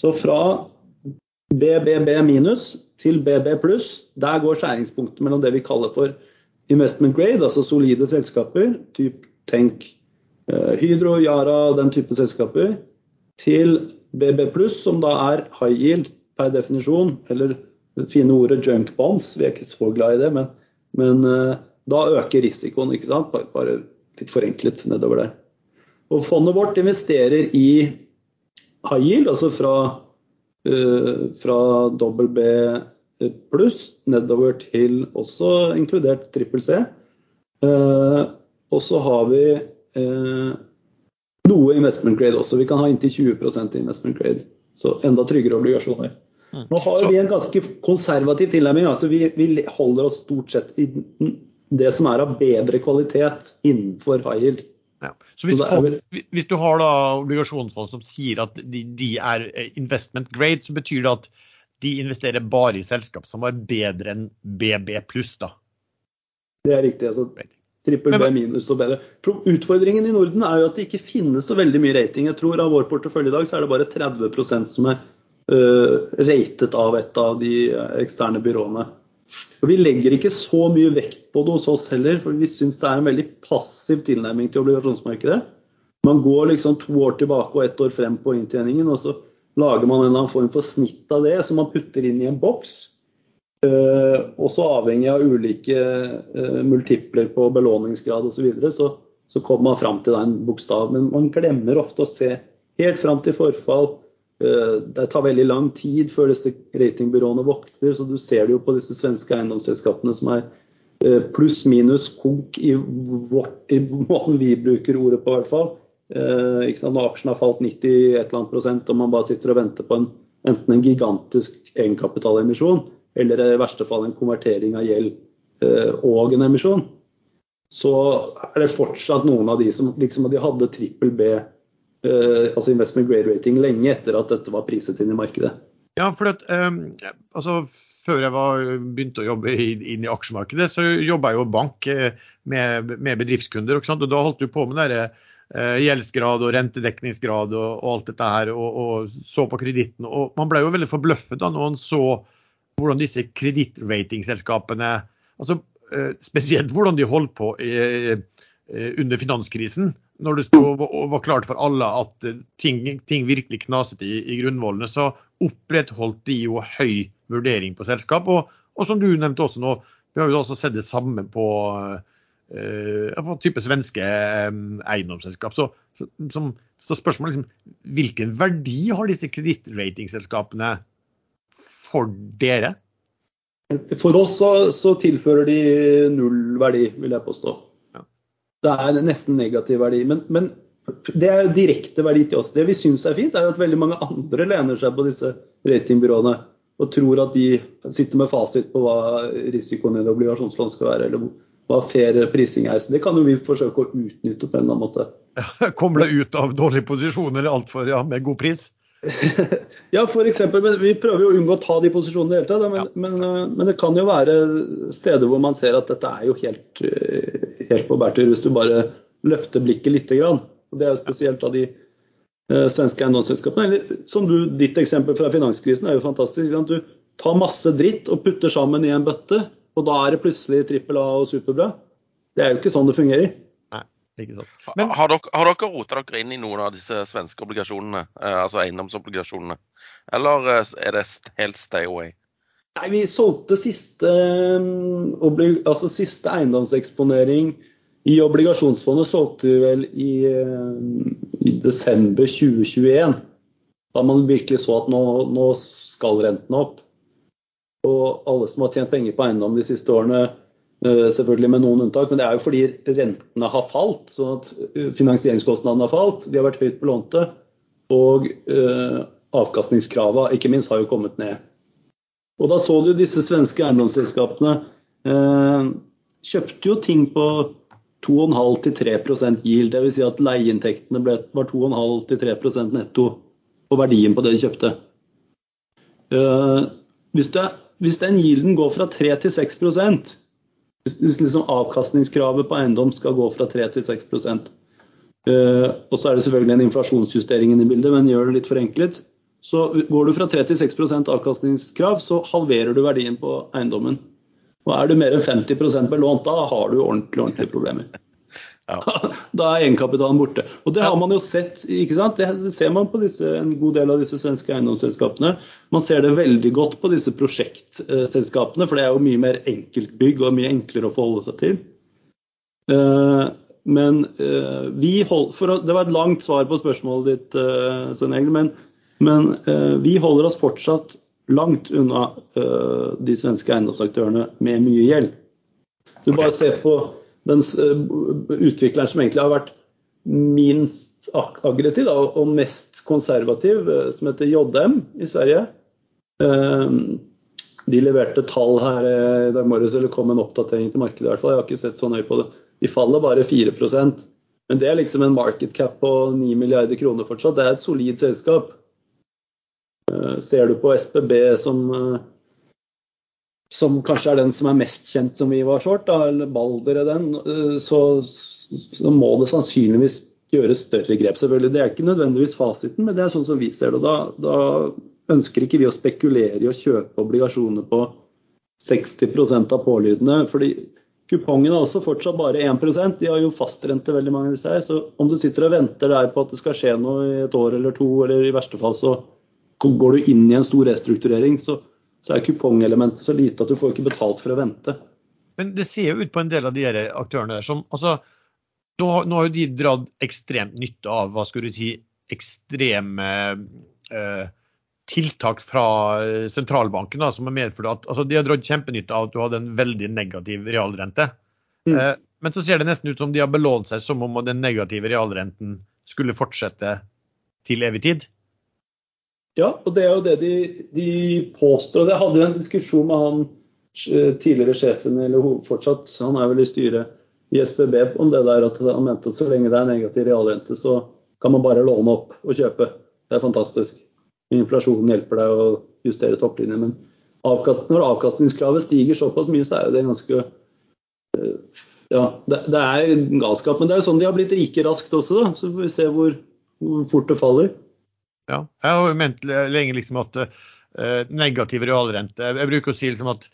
Så fra BBB minus til BB pluss, der går skjæringspunktet mellom det vi kaller for investment grade, altså solide selskaper, typ Tenk, uh, Hydro, Yara, den type selskaper, til BB pluss, som da er high yield per definisjon, eller det fine ordet junk bonds, vi er ikke så glad i det, men, men uh, da øker risikoen, ikke sant? Bare, litt forenklet nedover der. Og fondet vårt investerer i high yield, altså fra, uh, fra B pluss nedover til også inkludert trippel C. Uh, og så har vi noe investment grade også. Vi kan ha inntil 20% investment grade. Så enda tryggere obligasjoner. Mm. Nå har vi en ganske konservativ tilnærming. altså vi, vi, holder oss stort sett i det som er av bedre kvalitet innenfor high yield. Ja. Så hvis, folk, hvis, du har da obligasjonsfond som sier at de, de, er investment grade, så betyr det at de investerer bare i selskap som var bedre enn BB pluss, da? Det er riktig. altså Trippel B minus og bedre. Utfordringen i Norden er jo at det ikke finnes så veldig mye rating. Jeg tror av vår portefølje i dag så er det bare 30% som er ratet av et av de eksterne byråene. Og Vi legger ikke så mye vekt på det hos oss heller, for vi syns det er en veldig passiv tilnærming til obligasjonsmarkedet. Man går liksom to år tilbake og ett år frem på inntjeningen, og så lager man en eller annen form for snitt av det som man putter inn i en boks. Uh, også avhengig av ulike uh, multipler på belåningsgrad osv. Så, videre, så så kommer man fram til en bokstav. Men man glemmer ofte å se helt fram til forfall, Eh, det tar veldig lang tid før disse ratingbyråene våkner, så du ser det jo på disse svenske eiendomsselskapene som er eh, pluss-minus konk i, i måten vi bruker ordet på, i hvert fall. Eh, Når aksjen har falt 90 et eller annet prosent, og man bare sitter og venter på en, enten en gigantisk egenkapitalemisjon eller i verste fall en konvertering av gjeld og en emisjon, så er det fortsatt noen av de som liksom de hadde trippel B Eh, altså investment grade rating lenge etter at dette var priset inn i markedet. Ja, for at, um, altså, Før jeg var, begynte å jobbe inn i aksjemarkedet, så jobba jeg jo bank eh, med, med bedriftskunder. og Da holdt du på med der, uh, gjeldsgrad og rentedekningsgrad og, og alt dette her, og, og så på kreditten. Og man ble jo veldig forbløffet da når man så hvordan disse kredittratingselskapene altså uh, Spesielt hvordan de holdt på uh, under finanskrisen når det stod, var klart for alle at eh, ting, ting virkelig knaset i, i, grunnvollene, så opprettholdt de jo høy vurdering på selskap. Og, og, som du nevnte også nå, vi har jo også sett det samme på, uh, på type svenske um, eiendomsselskap. Så, så, som, så spørsmålet liksom, hvilken verdi har disse kredittratingselskapene for dere? For oss så, så tilfører de null verdi, vil jeg påstå. Det er nesten negativ verdi. Men, men det er direkte verdi til oss. Det vi syns er fint, er at veldig mange andre lener seg på disse ratingbyråene og tror at de sitter med fasit på hva risikoen i et obligasjonslån skal være, eller hva fair prising er. Så det kan jo vi forsøke å utnytte på en eller annen måte. [LAUGHS] Ja, det ut av dårlige posisjoner altfor ja, med god pris? Ja, f.eks. Men vi prøver jo å unngå å ta de posisjonene i det hele tatt. Men, ja. men, eh, men, det kan jo være steder hvor man ser at dette er jo helt, eh, helt på bærtur, hvis du bare løfter blikket lite grann. Og det er jo spesielt av de uh, svenske eiendomsselskapene. Eller som du, ditt eksempel fra finanskrisen er jo fantastisk. Du tar masse dritt og putter sammen i en bøtte, og da er det plutselig trippel A og superbra. Det er jo ikke sånn det fungerer. Men, har, dere, har dere rota dere inn i noen av disse svenske obligasjonene, eh, altså eiendomsobligasjonene? Eller eh, er det helt stay away? Nei, Vi solgte siste, um, altså siste eiendomseksponering i obligasjonsfondet solgte vi vel i, um, i, desember 2021. Da man virkelig så at nå, nå skal rentene opp. Og alle som har tjent penger på eiendom de siste årene, Eh, selvfølgelig med noen unntak, men det er jo fordi rentene har falt. sånn at eh, Finansieringskostnadene har falt, de har vært høyt belånte. Og eh, avkastningskravene ikke minst har jo kommet ned. Og da så du disse svenske eiendomsselskapene eh, kjøpte jo ting på 2,5-3% yield. Dvs. Si at leieinntektene ble, var 2,5-3% netto på verdien på det de kjøpte. Eh, hvis, det, hvis, den yielden går fra 3 til 6 hvis, hvis liksom avkastningskravet på eiendom skal gå fra 3 til 6 uh, og så er det selvfølgelig en inflasjonsjustering i bildet, men gjør det litt forenklet, så går du fra 3 til 6% avkastningskrav, så halverer du verdien på eiendommen. Og er du mer enn 50 belånt, da har du ordentlig, ordentlige problemer. Ja. [LAUGHS] Da er egenkapitalen borte. Og det har man jo sett. ikke sant? Det ser man på disse, en god del av disse svenske eiendomsselskapene. Man ser det veldig godt på disse prosjektselskapene, for det er jo mye mer enkeltbygg og mye enklere å forholde seg til. Eh, men eh, vi hold, for Det var et langt svar på spørsmålet ditt, Svein Egil, men, men vi holder oss fortsatt langt unna de svenske eiendomsaktørene med mye gjeld. Du bare ser på den uh, utvikleren som egentlig har vært minst aggressiv da, og mest konservativ, uh, som heter JM i Sverige. de leverte tall her i dag morges, eller kom en oppdatering til markedet i hvert fall. Jeg har ikke sett så nøye på det. De faller bare 4% men det er liksom en market cap på 9 milliarder kroner fortsatt. Det er et solid selskap. Eh, ser du på SBB som, eh, som kanskje er den som er mest kjent som vi var short, da, eller Balder er den, eh, så, så, må det sannsynligvis gjøres større grep. selvfølgelig. Det er ikke nødvendigvis fasiten, men det er sånn som vi ser det. Da, da ønsker ikke vi å spekulere i å kjøpe obligasjoner på 60 av pålydene. fordi Kupongen er også fortsatt bare 1% De har jo fastrente, veldig mange av disse her. Så om du sitter og venter der på at det skal skje noe i et år eller to, eller i verste fall så Går du inn i en stor restrukturering, så, så er kupongelementet så lite at du får ikke betalt for å vente. Men det ser jo ut på en del av de her aktørene der som altså, nå, nå, har jo de dratt ekstremt nytte av hva skulle du si, ekstreme eh, tiltak fra sentralbanken da, som har medført at altså, de har dratt kjempenytte av at du hadde en veldig negativ realrente. Mm. Eh, men så ser det nesten ut som de har belånt seg som om den negative realrenten skulle fortsette til evig tid. Ja, og det er jo det de, de påstår. Jeg hadde jo en diskusjon med han eh, tidligere sjefen, eller fortsatt, han er vel i styret i SBB, om det der at han mente at så lenge det er negativ realrente, så kan man bare låne opp og kjøpe. Det er fantastisk. Inflasjonen hjelper deg å justere topplinjen. Men avkast, når avkastningskravet stiger såpass mye, så er jo det ganske eh, Ja, det, det er galskap. Men det er jo sånn de har blitt rike raskt også, da. Så får vi se hvor, hvor fort det faller. Ja, jeg har jo ment lenge liksom at uh, negativ realrente Jeg bruker å si liksom at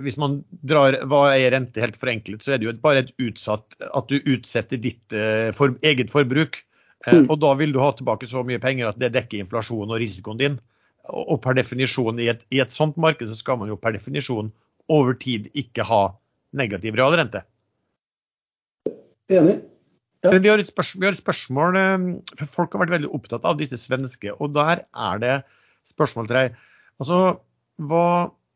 hvis man drar hva er rente helt forenklet, så er det jo bare et utsatt at du utsetter ditt uh, for, eget forbruk. Uh, mm. Og da vil du ha tilbake så mye penger at det dekker inflasjonen og risikoen din. Og, og per definisjon, i et, i et sånt marked så skal man jo per definisjon over tid ikke ha negativ realrente. Enig. Men vi har, vi har et spørsmål, eh, for Folk har vært veldig opptatt av disse svenske. Og der er det spørsmål til deg. Altså, hva,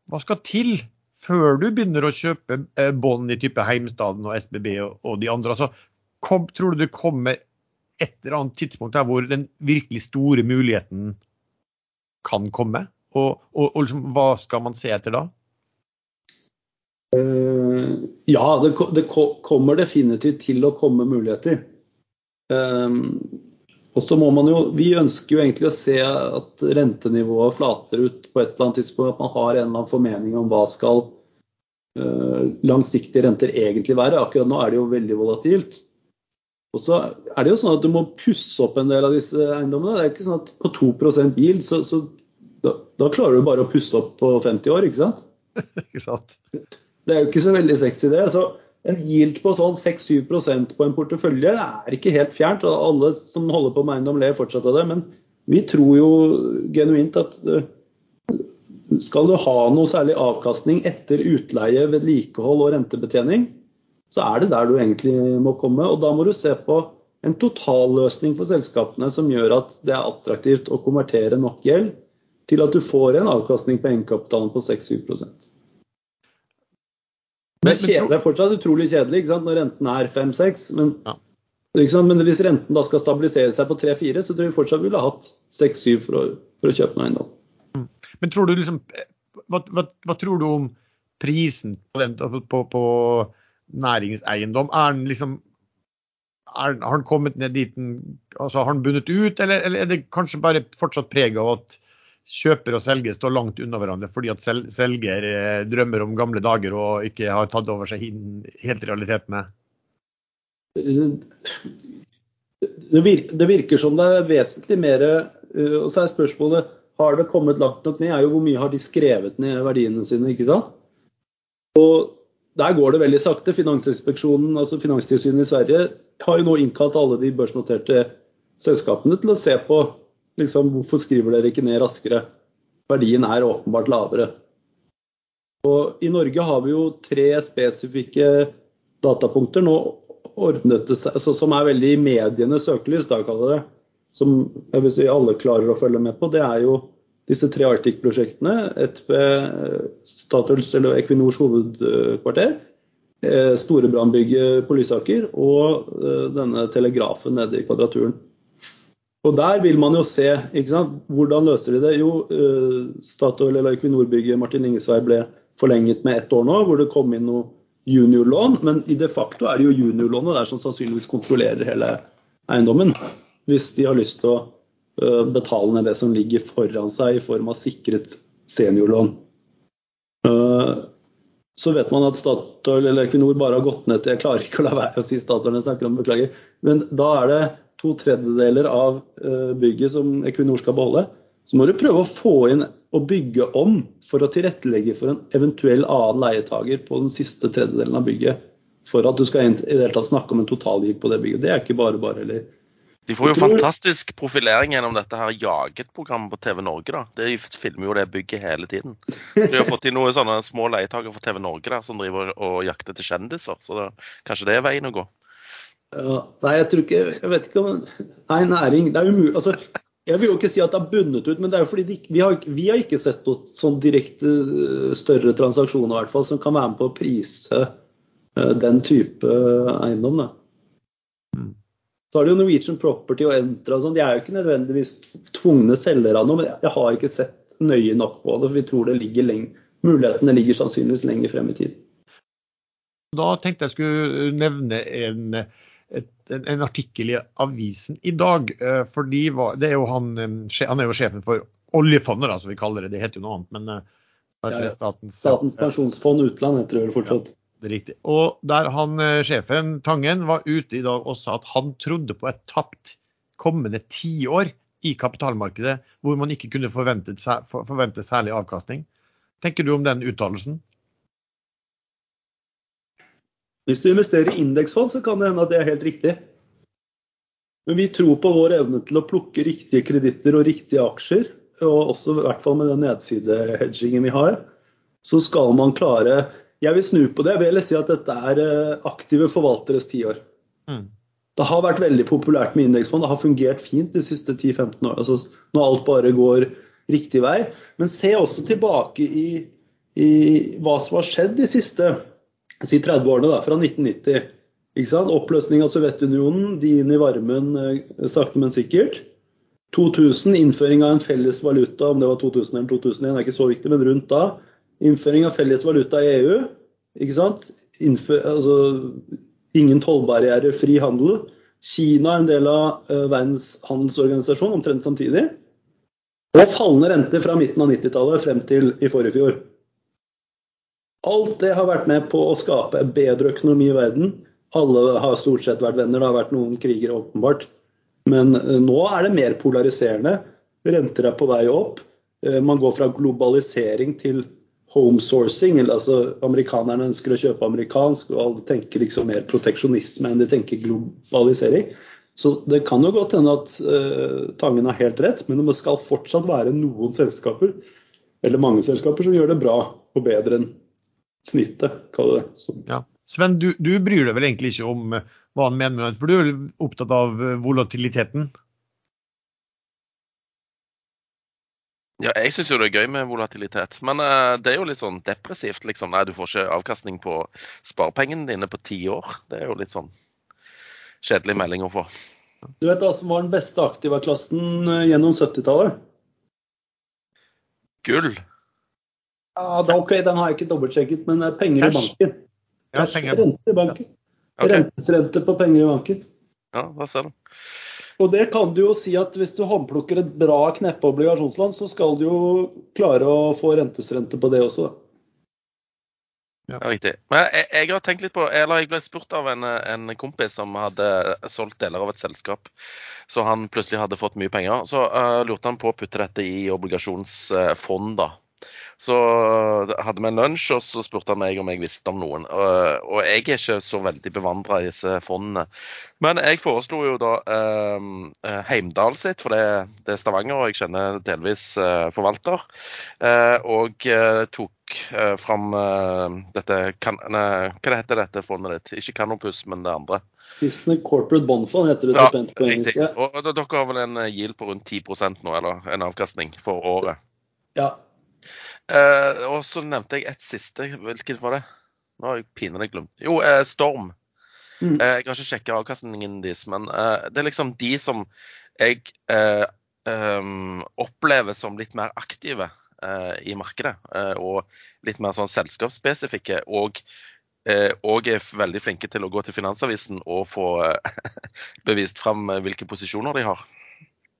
hva, skal til før du begynner å kjøpe eh, bånd i type Heimstaden og SBB og, og de andre? Altså, kom, tror du det kommer et eller annet tidspunkt der hvor den virkelig store muligheten kan komme? Og, og, og liksom, hva skal man se etter da? Uh, ja, det, det, kommer definitivt til å komme muligheter. Um, og så må man jo, Vi ønsker jo egentlig å se at rentenivået flater ut på et eller annet tidspunkt. At man har en eller annen formening om hva skal uh, langsiktige renter egentlig være. Akkurat nå er det jo veldig volatilt. Og så er det jo sånn at Du må pusse opp en del av disse eiendommene. Det er ikke sånn at På 2% yield, så, så da, da, klarer du bare å pusse opp på 50 år, ikke sant? [LAUGHS] ikke sant? Det er jo ikke så veldig sexy, det. Så en yield på sånn 6-7% på en portefølje er ikke helt fjernt. og Alle som holder på med eiendom, ler fortsatt av det. Men vi tror jo genuint at eh, skal du ha noe særlig avkastning etter utleie, vedlikehold og rentebetjening, så er det der du egentlig må komme. Og da må du se på en totalløsning for selskapene som gjør at det er attraktivt å konvertere nok gjeld til at du får en avkastning på egenkapitalen på 6-7 det er, kjedelig, det er fortsatt utrolig kjedelig når renten er 5-6. Men, ja. men, hvis renten da skal stabilisere seg på 3-4, så tror vi fortsatt vi ville hatt 6-7 for, for, å kjøpe noe eiendom. Mm. Men tror du liksom, hva, hva, hva, tror du om prisen på, den, på, på næringseiendom? Er den liksom har den kommet ned dit altså Har den bundet ut, eller, eller, er det kanskje bare fortsatt preg av at kjøper og selger står langt unna hverandre fordi at sel, selger eh, drømmer om gamle dager og ikke har tatt over seg helt realitetene? Det virker, det virker som det er vesentlig mer eh, Og så er spørsmålet har det kommet langt nok ned, er jo hvor mye har de skrevet ned verdiene sine. ikke sant? Og der går det veldig sakte. Finansinspeksjonen, altså Finanstilsynet i Sverige har jo nå innkalt alle de børsnoterte selskapene til å se på liksom, hvorfor skriver dere ikke ned raskere. Verdien er åpenbart lavere. Og I Norge har vi jo tre spesifikke datapunkter nå ordnet det seg, altså, som er veldig i medienes søkelys, da kaller det. Som jeg vil si alle klarer å følge med på. Det er jo disse tre Arctic-prosjektene. Et ved Statoils eller Equinors hovedkvarter. Eh, Storebrannbygget på Lysaker og eh, denne telegrafen nede i Kvadraturen. Og Der vil man jo se hvordan løser de det. Jo, eh, Statoil eller Equinor-bygget Martin Ingesvei ble forlenget med ett år nå, hvor det kom inn noe juniorlån. Men i de facto er det jo juniorlånet der som sannsynligvis kontrollerer hele eiendommen. Hvis de har lyst til å Eh, betale ned det som ligger foran seg i form av sikret seniorlån. Eh, så vet man at Statoil eller Equinor bare har gått ned til Jeg klarer ikke å la være å si Statoil når jeg snakker om beklager. Men da er det to tredjedeler av eh, bygget som Equinor skal beholde. Så må du prøve å få inn og bygge om for å tilrettelegge for en eventuell annen leietager på den siste tredjedelen av bygget. For at du skal i det hele tatt snakke om en totalgiv på det bygget. Det er ikke bare bare. eller de får jo fantastisk profilering gjennom dette her Jaget-programmet på TV Norge. da. De filmer jo det bygget hele tiden. De har fått inn noen sånne små leietakere for TV Norge der, som driver og jakter til kjendiser. Så det, kanskje det er veien å gå. Ja, nei, jeg tror ikke Jeg vet ikke om Nei, næring Det er umulig. Altså, jeg vil jo ikke si at det er bundet ut, men det er jo fordi de, vi, har, vi, har, ikke sett noe sånn direkte eh, større transaksjoner i hvert fall, som kan være med på å prise uh, den type eiendom. Da. Mm. Så har du Norwegian Property og Entra og sånn. De er jo ikke nødvendigvis tvungne selgere av noe, men jeg har ikke sett nøye nok på det. for Vi tror det ligger lenge, mulighetene ligger sannsynligvis lenger frem i tid. Da tenkte jeg skulle nevne en, et, en artikkel i avisen i dag. Eh, for de var, det er han, eh, han er jo sjefen for oljefondet, som vi kaller det. Det heter jo noe annet. men det ja, ja. Statens, Statens pensjonsfond utland heter det vel fortsatt. Det er riktig. Og der han, eh, sjefen Tangen var ute i dag og sa at han trodde på et tapt kommende tiår i kapitalmarkedet, hvor man ikke kunne forvente, forvente særlig avkastning. Tenker du om den uttalelsen? Hvis du investerer i indeksfond, så kan det hende at det er helt riktig. Men vi tror på vår evne til å plukke riktige kreditter og riktige aksjer, og også i hvert fall med den nedsidehedgingen vi har, så skal man klare jeg vil snu på det. Jeg vil si at dette er eh, aktive forvalteres tiår. Mm. Det har vært veldig populært med indeksfond. Det har fungert fint de siste 10-15 årene. Altså, når alt bare går riktig vei. Men se også tilbake i, i hva som har skjedd de siste si 30 årene, da, fra 1990. Oppløsning av Sovjetunionen, de inn i varmen eh, sakte, men sikkert. 2000, innføring av en felles valuta, om det var 2000 eller 2001, er ikke så viktig, men rundt da. Innføring av felles valuta i EU. ikke sant? Innfør, altså, ingen tollbarrierer, fri handel. Kina er en del av uh, Verdens handelsorganisasjon omtrent samtidig. Og fallende renter fra midten av 90-tallet frem til i forrige fjor. Alt det har vært med på å skape en bedre økonomi i verden. Alle har stort sett vært venner, det har vært noen kriger åpenbart. Men uh, nå er det mer polariserende. Renter er på vei opp. Uh, man går fra globalisering til homesourcing. Altså amerikanerne ønsker å kjøpe amerikansk, og alle tenker liksom mer proteksjonisme enn de tenker globalisering. Så det kan jo godt hende at uh, Tangen har helt rett, men det skal fortsatt være noen selskaper, eller mange selskaper, som gjør det bra og bedre enn snittet, hva det. Ja. Sven, du, du, bryr deg vel egentlig ikke om eh, hva han mener, for du er opptatt av eh, volatiliteten? Ja, jeg syns jo det er gøy med volatilitet, men uh, det er jo litt sånn depressivt. liksom. Nei, du får ikke avkastning på sparepengene dine på ti år. Det er jo litt sånn kjedelig melding å få. Du vet hva som var den beste aktiva-klassen gjennom 70-tallet? Gull. Ja, da, ok, Den har jeg ikke dobbeltsjekket, men penger Cash. i banken. Ja, penger. Rente i banken. Ja. Okay. Rentesrente på penger i banken. Ja, da ser du. Og det kan du jo si at hvis du håndplukker et bra kneppe obligasjonslån, så skal du jo klare å få rentesrente på det også. Ja. ja riktig. Men jeg, jeg, har tenkt litt på, eller jeg ble spurt av en, en, kompis som hadde solgt deler av et selskap. Så han plutselig hadde fått mye penger. Så uh, lurte han på å putte dette i obligasjonsfond. da. Så hadde vi en lunsj, og så spurte han meg om jeg visste om noen. Og, jeg er ikke så veldig bevandra i disse fondene. Men jeg foreslo jo da eh, Heimdal sitt, for det, det, er Stavanger, og jeg kjenner delvis eh, forvalter. Eh, og eh, tok eh, fram eh, dette kan, ne, Hva heter dette fondet ditt? Ikke Canopus, men det andre. Siste Corporate Bond Fund heter det ja, på engelsk. Og, og dere har vel en yield på rundt 10% nå, eller en avkastning for året? Ja, Uh, og så nevnte jeg et siste. Hvilket var det? Nå har jeg pinadø glemt. Jo, eh, Storm. Mm. Eh, jeg har ikke sjekka avkastningen deres, men det er liksom de som jeg um, opplever som litt mer aktive i markedet. og litt mer sånn selskapsspesifikke. Og, og er veldig flinke til å gå til Finansavisen og få [LAUGHS] bevist fram hvilke posisjoner de har.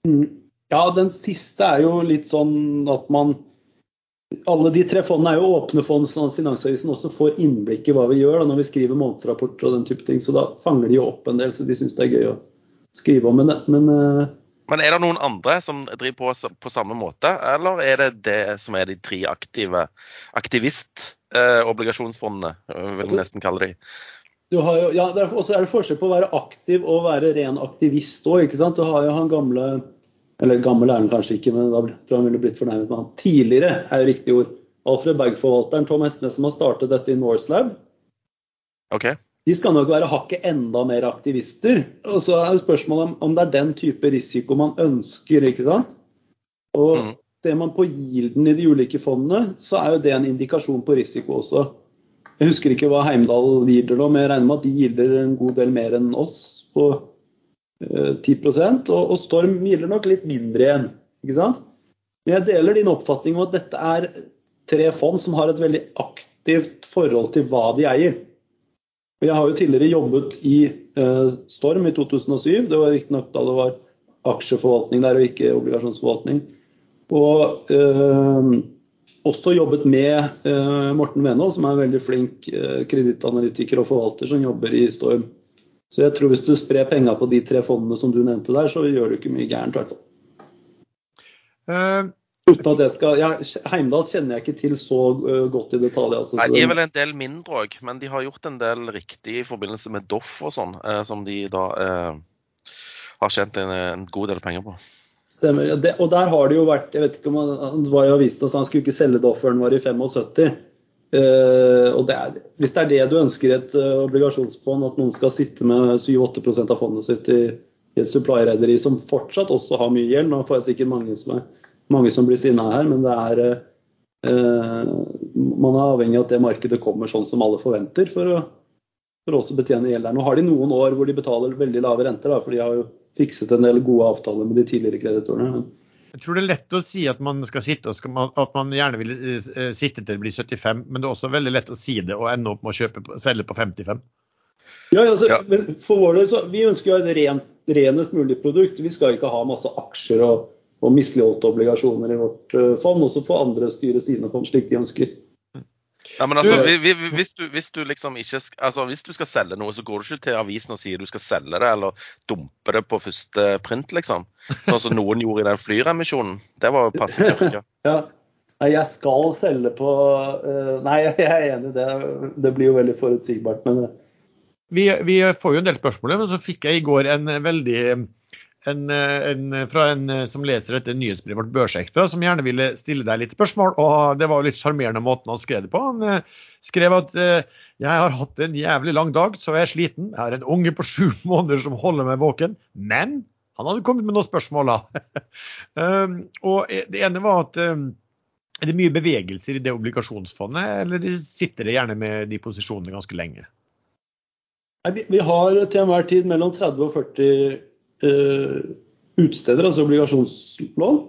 Mm. Ja, den siste er jo litt sånn at man alle de tre fondene er jo åpne fond, sånn at Finansavisen også får innblikk i hva vi gjør da, når vi skriver månedsrapporter og den type ting. Så da fanger de jo opp en del, så de syns det er gøy å skrive om. Men, men, uh... men, er det noen andre som driver på på samme måte, eller er det det som er de tre aktive aktivist-obligasjonsfondene, uh, vil jeg altså, nesten kalle de? Du har jo, ja, Og så er det forskjell på å være aktiv og være ren aktivist òg. Du har jo han gamle eller gammel er han kanskje ikke, men da tror jeg han ville blitt fornærmet med han. Tidligere er jo riktig ord. Alfred Berg-forvalteren Tom Hestnes som har startet dette i Norselab. Okay. De skal nok være hakket enda mer aktivister. Og så er det spørsmålet om, om det er den type risiko man ønsker, ikke sant. Og mm. ser man på gilden i de ulike fondene, så er jo det en indikasjon på risiko også. Jeg husker ikke hva Heimdal gilder nå, men jeg regner med at de gilder en god del mer enn oss på 10 eh, og, Storm gilder nok litt mindre igjen. ikke sant? Men jeg deler din oppfatning om at dette er tre fond som har et veldig aktivt forhold til hva de eier. Og jeg har jo tidligere jobbet i uh, Storm i 2007. Det var riktignok da det var aksjeforvaltning der og ikke obligasjonsforvaltning. Og uh, også jobbet med uh, Morten Venås, som er en veldig flink kredittanalytiker og forvalter som jobber i Storm. Så jeg tror hvis du sprer penger på de tre fondene som du nevnte der, så gjør du ikke mye gærent, i hvert fall. Uh, Uten at jeg skal, ja, Heimdal kjenner jeg ikke til så uh, godt i detalj. Altså, Nei, De er vel en del mindre òg, men de har gjort en del riktig i forbindelse med Doff og sånn, uh, som de da har tjent en, en, god del penger på. Stemmer. Det, og der har det jo vært Jeg vet ikke om han, han var i avisen og sa han skulle ikke selge Doff før han var i 75. Uh, og det er, Hvis det er det du ønsker i et uh, obligasjonsfond, at noen skal sitte med 7-8 av fondet sitt i, i et supply-rederi som fortsatt også har mye gjeld Nå får jeg sikkert mange som, er, mange som blir sinna her, men det er uh, Man er avhengig av at det markedet kommer sånn som alle forventer for å, for også betjene gjeld der. Nå har de noen år hvor de betaler veldig lave renter, da, for de har jo fikset en del gode avtaler med de tidligere kreditorene. Jeg tror det er lett å si at man skal sitte og skal, at man gjerne vil uh, sitte til det blir 75, men det er også veldig lett å si det og ende opp med å kjøpe, selge på 55. Ja, altså, ja. men for vår del så, Vi ønsker jo et rent, renest mulig produkt. Vi skal ikke ha masse aksjer og, og misligholdte obligasjoner i vårt uh, fond. Og så får andre styre sine fond slik de ønsker. Ja, men altså, hvis du, hvis du, liksom ikke altså, Hvis du skal selge noe, så går du ikke til avisen og sier du skal selge det, eller dumpe det på første print, liksom. Sånn som noen gjorde i den flyremisjonen. Det var passe tørke. [LAUGHS] Ja. Jeg skal selge på uh, Nei, jeg er enig i det. Det blir jo veldig forutsigbart, men uh. vi, vi, får jo en del spørsmål, men så fikk jeg i går en veldig en, en, fra en som leser dette nyhetsbrevet vårt Børsekstra, som gjerne ville stille deg litt spørsmål. og Det var jo litt sjarmerende måten han skrev det på. Han eh, skrev at eh, jeg har hatt en jævlig lang dag, så jeg er sliten. Jeg har en unge på sju [LAUGHS] måneder som holder meg våken. Men han hadde kommet med noen spørsmål, da. um, [LAUGHS] og det ene var at um, er det mye bevegelser i det obligasjonsfondet, eller sitter det gjerne med de posisjonene ganske lenge? Vi, vi har til enhver tid mellom 30 og 40 uh, utsteder, altså obligasjonslån,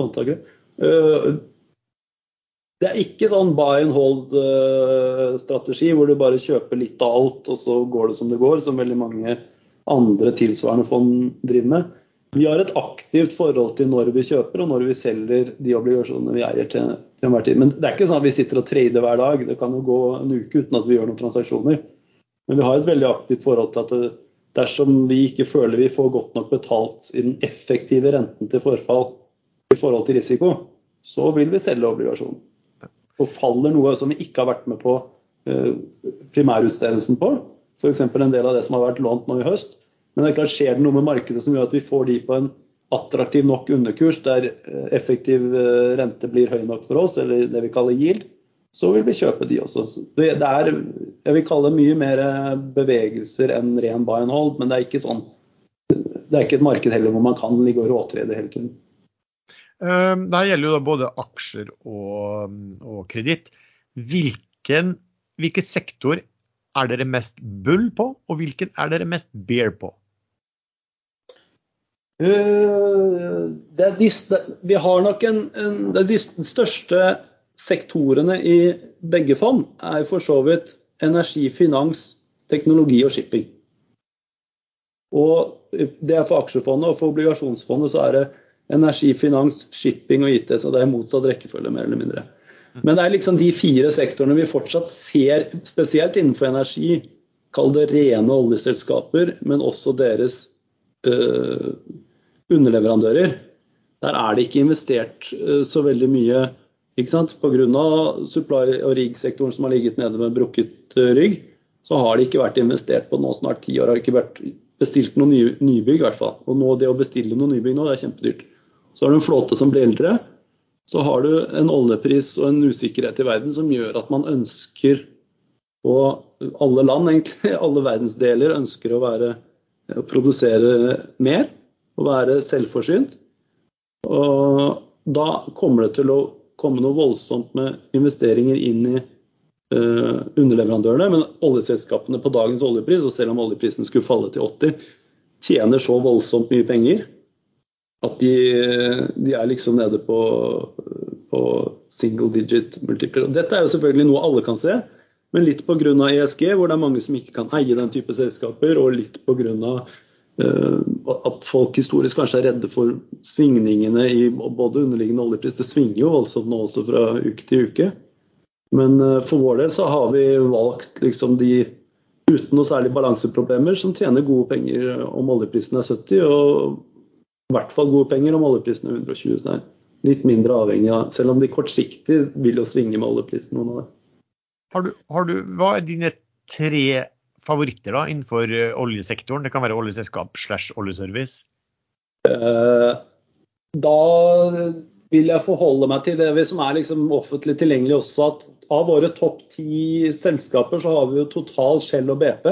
låntakere. Uh, det er ikke sånn buy and hold-strategi hvor du bare kjøper litt av alt, og så går det som det går, som veldig mange andre tilsvarende fond driver med. Vi har et aktivt forhold til når vi kjøper og når vi selger de obligasjonene vi eier til, til enhver tid. Men det er ikke sånn at vi sitter og trader hver dag. Det kan jo gå en uke uten at vi gjør noen transaksjoner. Men vi har et veldig aktivt forhold til at det, dersom vi ikke føler vi får godt nok betalt i den effektive renten til forfall i forhold til risiko, så vil vi selge obligasjonen. Og faller noe som vi ikke har vært med på eh, primærutstedelsen på, f.eks. en del av det som har vært lånt nå i høst, men det er klart skjer det noe med markedet som gjør at vi får de på en attraktiv nok underkurs der eh, effektiv eh, rente blir høy nok for oss, eller det vi kaller yield, så vil vi kjøpe de også. Det er jeg vil kalle det mye mer eh, bevegelser enn ren buy and hold, men det er ikke sånn det er ikke et marked heller hvor man kan ligge og råtrede hele tiden. Det gjelder jo da både aksjer og, og kreditt. Hvilken, hvilken sektor er dere mest bull på, og hvilken er dere mest bear på? Uh, de, vi har nok en, en De største sektorene i begge fond er for så vidt energi, finans, teknologi og shipping. Og Det er for aksjefondet, og for obligasjonsfondet så er det energi, finans, shipping og IT. Så det er motsatt rekkefølge, mer eller mindre. Men det er liksom de fire sektorene vi fortsatt ser, spesielt innenfor energi, kall det rene oljeselskaper, men også deres øh, underleverandører. Der er det ikke investert øh, så veldig mye ikke sant? Pga. supply- og rig-sektoren som har ligget nede med brukket øh, rygg, så har det ikke vært investert på nå snart ti år. Det har ikke vært bestilt noen nye, nybygg, i hvert fall. Og nå, det å bestille noen nybygg nå, det er kjempedyrt. Så har du en flåte som blir eldre. Så har du en oljepris og en usikkerhet i verden som gjør at man ønsker og alle land, egentlig, [LAUGHS] alle verdensdeler, ønsker å, være, å produsere mer og være selvforsynt. Og da kommer det til å komme noe voldsomt med investeringer inn i uh, underleverandørene. Men oljeselskapene på dagens oljepris, og selv om oljeprisen skulle falle til 80, tjener så voldsomt mye penger at de, de er liksom nede på, på single digit multipler. Dette er jo selvfølgelig noe alle kan se, men litt pga. ESG, hvor det er mange som ikke kan eie den type selskaper, og litt pga. Uh, at folk historisk kanskje er redde for svingningene i både underliggende oljepris. Det svinger jo voldsomt nå også fra uke til uke. Men uh, for vår del så har vi valgt liksom de uten noe særlig balanseproblemer som tjener gode penger om oljeprisen er 70, og i hvert fall gode penger om oljeprisen er 120. Så er litt mindre avhengig av Selv om de kortsiktig vil jo svinge med oljeprisen noen år. Har du, har du, hva er dine tre favoritter da innenfor eh, oljesektoren? Det kan være oljeselskap slash oljeservice? Eh, da vil jeg forholde meg til det som er liksom offentlig tilgjengelig også, at av våre topp ti selskaper så har vi jo Total, Shell og BP.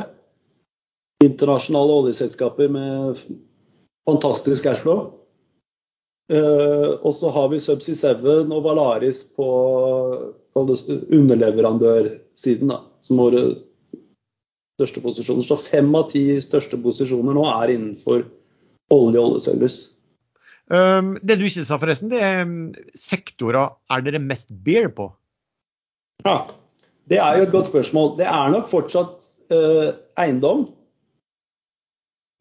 Internasjonale oljeselskaper med fantastisk cashflow. Uh, og så har vi Subsea 7 og Valaris på underleverandørsiden, da, som våre største posisjoner. Så fem av ti største posisjoner nå er innenfor olje- og oljeservice. Um, det du ikke sa forresten, det er um, sektorer er dere mest bear på? Ja, det er jo et godt spørsmål. Det er nok fortsatt uh, eiendom.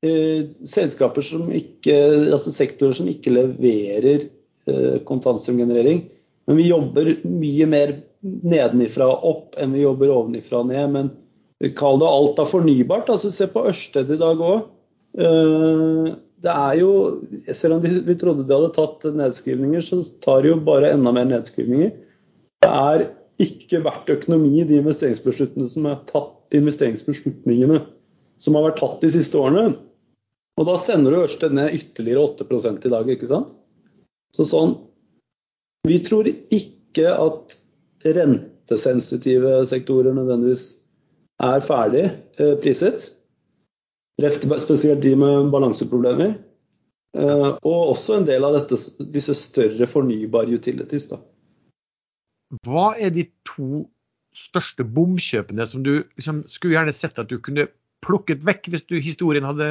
Uh, selskaper som ikke, altså sektorer som ikke leverer uh, kontantstrømgenerering. Men vi jobber mye mer nedenifra og opp enn vi jobber ovenifra og ned. Men kall det alt av fornybart. altså Se på Ørsted i dag òg. Eh, det er jo, Selv om vi trodde de hadde tatt nedskrivninger, så tar de jo bare enda mer nedskrivninger. Det er ikke verdt økonomi de investeringsbeslutningene som tatt, investeringsbeslutningene som har vært tatt de siste årene. Og da sender du Ørsted ned ytterligere 8 i dag, ikke sant. Så sånn Vi tror ikke at rentesensitive sektorer nødvendigvis er ferdig eh, priset. Spesielt de med balanseproblemer. Eh, og også en del av dette, disse større fornybare utilities. Da. Hva er de to største bomkjøpene som du liksom, skulle gjerne sett at du kunne plukket vekk hvis du, historien hadde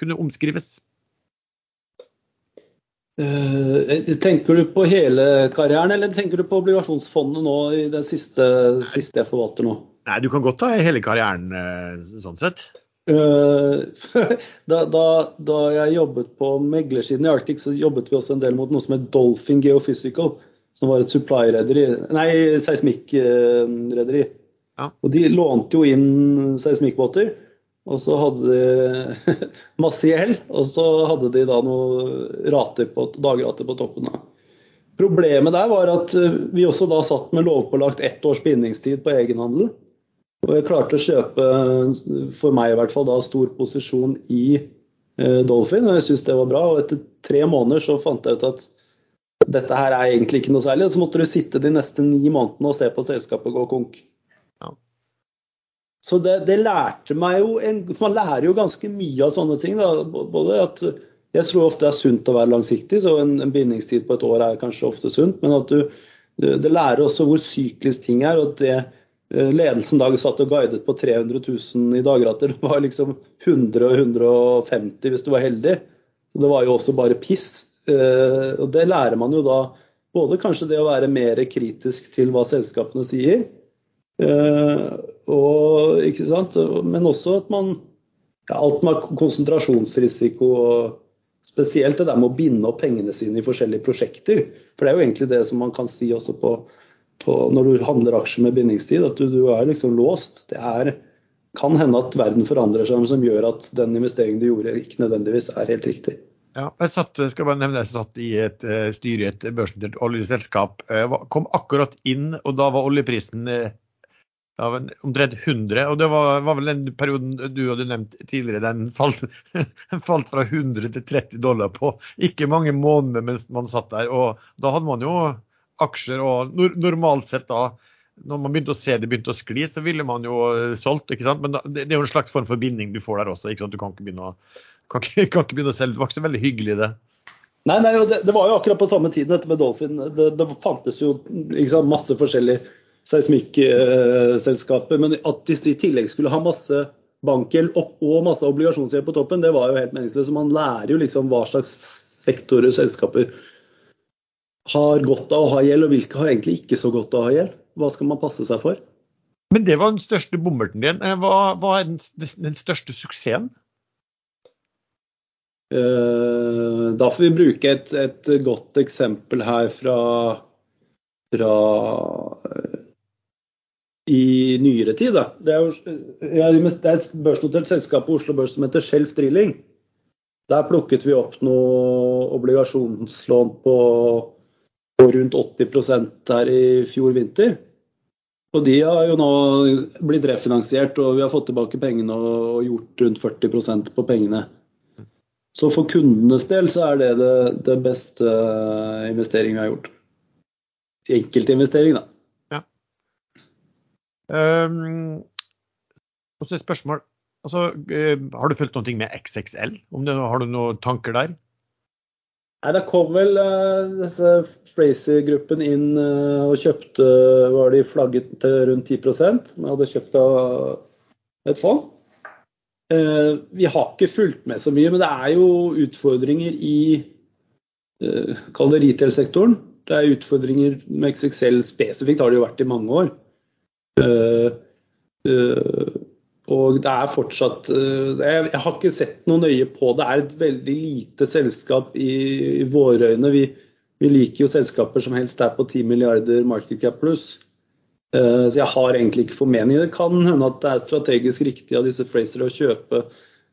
kunne omskrives? Uh, tenker du på hele karrieren, eller tenker du på obligasjonsfondet nå i det siste, siste jeg forvalter nå? Nei, Du kan godt ta hele karrieren uh, sånn sett. Eh, [LAUGHS] da, da, da, jeg jobbet på meglersiden i Arctic, så jobbet vi også en del mot noe som het Dolphin Geophysical, som var et supply-rederi, nei, seismikkrederi. Ja. Og de lånte jo inn seismikkbåter. Og så hadde de [LAUGHS] masse gjeld, og så hadde de da noen rater på, dagrater på toppen. Da. Problemet der var at eh, vi også da satt med lovpålagt ett års bindingstid på egenhandel. Og jeg klarte å kjøpe, for meg i hvert fall, da stor posisjon i eh, Dolphin, og jeg syntes det var bra. Og etter tre måneder så fant jeg ut at dette her er egentlig ikke noe særlig. Og så måtte du sitte de neste ni månedene og se på selskapet gå konk. Ja. Så det, det, lærte meg jo en, Man lærer jo ganske mye av sånne ting. Da. Både at Jeg tror ofte det er sunt å være langsiktig, så en, en bindingstid på et år er kanskje ofte sunt. Men at du, det lærer også hvor syklisk ting er. og at det ledelsen da satt og guidet på 300 000 i dagrater. [LAUGHS] Det var liksom 100 og 150 hvis du var heldig. Det var jo også bare piss. Eh, og det lærer man jo da. Både kanskje det å være mer kritisk til hva selskapene sier, eh, og, ikke sant? men også at man ja, Alt med konsentrasjonsrisiko og spesielt det der med å binde opp pengene sine i forskjellige prosjekter. For det er jo egentlig det som man kan si også på på, når du handler aksjer med bindingstid, at du, du er liksom låst. Det er, kan hende at verden forandrer seg, som gjør at den investeringen du gjorde, ikke nødvendigvis er helt riktig. Ja, jeg satt, skal bare nevne, jeg satt i et uh, styre i et børsnotert oljeselskap. Jeg uh, kom akkurat inn, og da var oljeprisen uh, omtrent 100. Og det var, var, vel den perioden du hadde nevnt tidligere, den falt, [LAUGHS] falt, fra 100 til 30 dollar på ikke mange måneder mens man satt der. Og da hadde man jo aksjer. Og normalt sett da, når man begynte å se det begynte å skli, så ville man jo eh, solgt. ikke sant? Men det er jo en slags form for binding du får der også. ikke sant? Du kan ikke begynne å, kan ikke, kan ikke begynne å selge. Det var ikke så veldig hyggelig, det. Nei, nei det, det, var jo akkurat på samme tiden dette med Dolphin. Det, det fantes jo sant, masse forskjellige seismikkselskaper. Men at disse i tillegg skulle ha masse bankgjeld og masse obligasjonsgjeld på toppen, det var jo helt meningsløst. Man lærer jo liksom hva slags sektorer selskaper har godt av å ha gjeld, og hvilke har egentlig ikke så godt av å ha gjeld? Hva skal man passe seg for? Men det var den største bommerten din. Eh, hva, hva er den, den, største suksessen? Uh, da får vi bruke et, et godt eksempel her fra, fra uh, i nyere tid. Da. Det er, jo, det er et børsnotert selskap på Oslo Børs som heter Shelf Drilling. Der plukket vi opp noe obligasjonslån på på rundt 80% her i fjor vinter. Og de har jo nå blitt refinansiert, og vi har fått tilbake pengene og gjort rundt 40% på pengene. Så for kundenes del så er det det, det beste investeringen vi har gjort. Enkeltinvestering, da. Ja. Um, og så et spørsmål. Altså, uh, har du fulgt noe med XXL? Har du noen tanker der? Nei, Da kom vel uh, disse Fraser-gruppen inn uh, og kjøpte Var de flagget til rundt 10% Vi hadde kjøpt av et fond. Uh, vi har ikke fulgt med så mye, men det er jo utfordringer i uh, Kall det retail-sektoren. Det er utfordringer med XXL spesifikt, har det jo vært i mange år. Uh, og det er fortsatt eh, Jeg har ikke sett noe nøye på det. Det er et veldig lite selskap i, i våre øyne. Vi, vi, liker jo selskaper som helst er på 10 milliarder market cap pluss. Eh, så jeg har egentlig ikke formening. Det kan hende at det er strategisk riktig av disse Fraser å kjøpe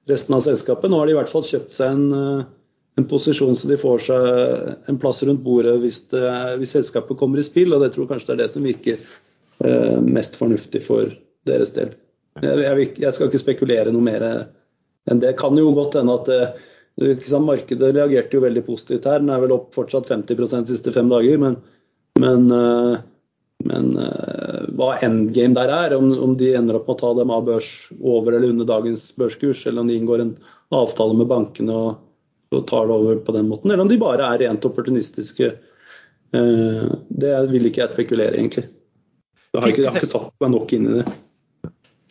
resten av selskapet. Nå har de i hvert fall kjøpt seg en, eh, en posisjon så de får seg en plass rundt bordet hvis, det, hvis selskapet kommer i spill. Og det tror jeg kanskje det er det som virker mest fornuftig for deres del. Jeg, jeg, skal ikke spekulere noe mer enn det. Kan jo godt hende at liksom, Markedet reagerte jo veldig positivt her. Den er vel opp fortsatt 50 de siste fem dager. Men, men, eh, men eh, hva endgame der er, om, om, de ender opp med å ta dem av børs over eller under dagens børskurs, eller om de inngår en avtale med bankene og, og tar det over på den måten, eller om de bare er rent opportunistiske, det vil ikke jeg spekulere, egentlig. Jeg har ikke, ikke satt meg nok inn i det.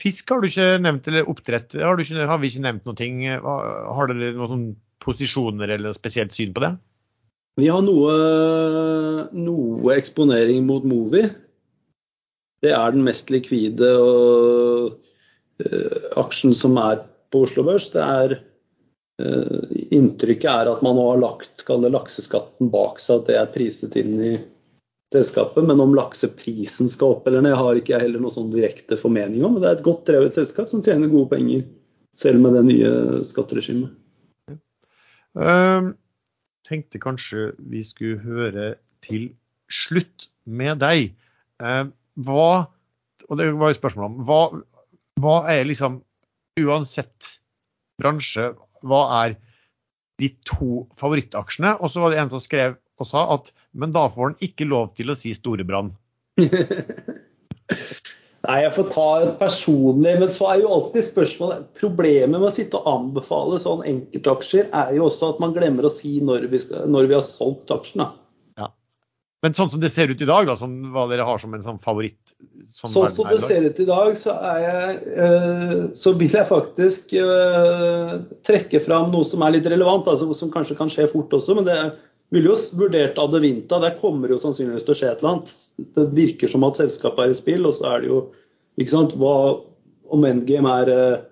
Fisk har du ikke nevnt, eller oppdrett har, ikke, har vi ikke nevnt noe. Har dere noen posisjoner eller spesielt syn på det? Vi har noe, noe eksponering mot Movi. Det er den mest likvide og, uh, aksjen som er på Oslo Børs. Det er uh, Inntrykket er at man nå har lagt lakseskatten bak seg, at det er priset inn i selskapet. Men om lakseprisen skal opp eller ned, har ikke jeg heller noe sånn direkte formening om. Det er et godt drevet selskap som tjener gode penger, selv med det nye skatteregimet. Uh, tenkte kanskje vi skulle høre til slutt med deg. Uh, hva, og det var jo spørsmålet om, hva, hva er liksom, uansett bransje, hva er de to favorittaksjene? Og så var det en som skrev og sa at men da får han ikke lov til å si Storebrand. [LAUGHS] Nei, jeg får ta et personlig Men så er jo alltid spørsmålet Problemet med å sitte og anbefale sånn enkeltaksjer er jo også at man glemmer å si når vi, skal, når vi har solgt aksjen. Ja. Men sånn som det ser ut i dag, da, som hva dere har som en sånn favoritt? Sånn som det ser ut i dag, så, jeg, øh, så vil jeg faktisk øh, trekke fram noe som er litt relevant, altså, som kanskje kan skje fort også. men det er ville jo vurdert Adevinta. Der kommer jo sannsynligvis til å skje et eller annet. Det virker som at selskapet er i spill, og så er det jo ikke sant, hva, Om Endgame er eh,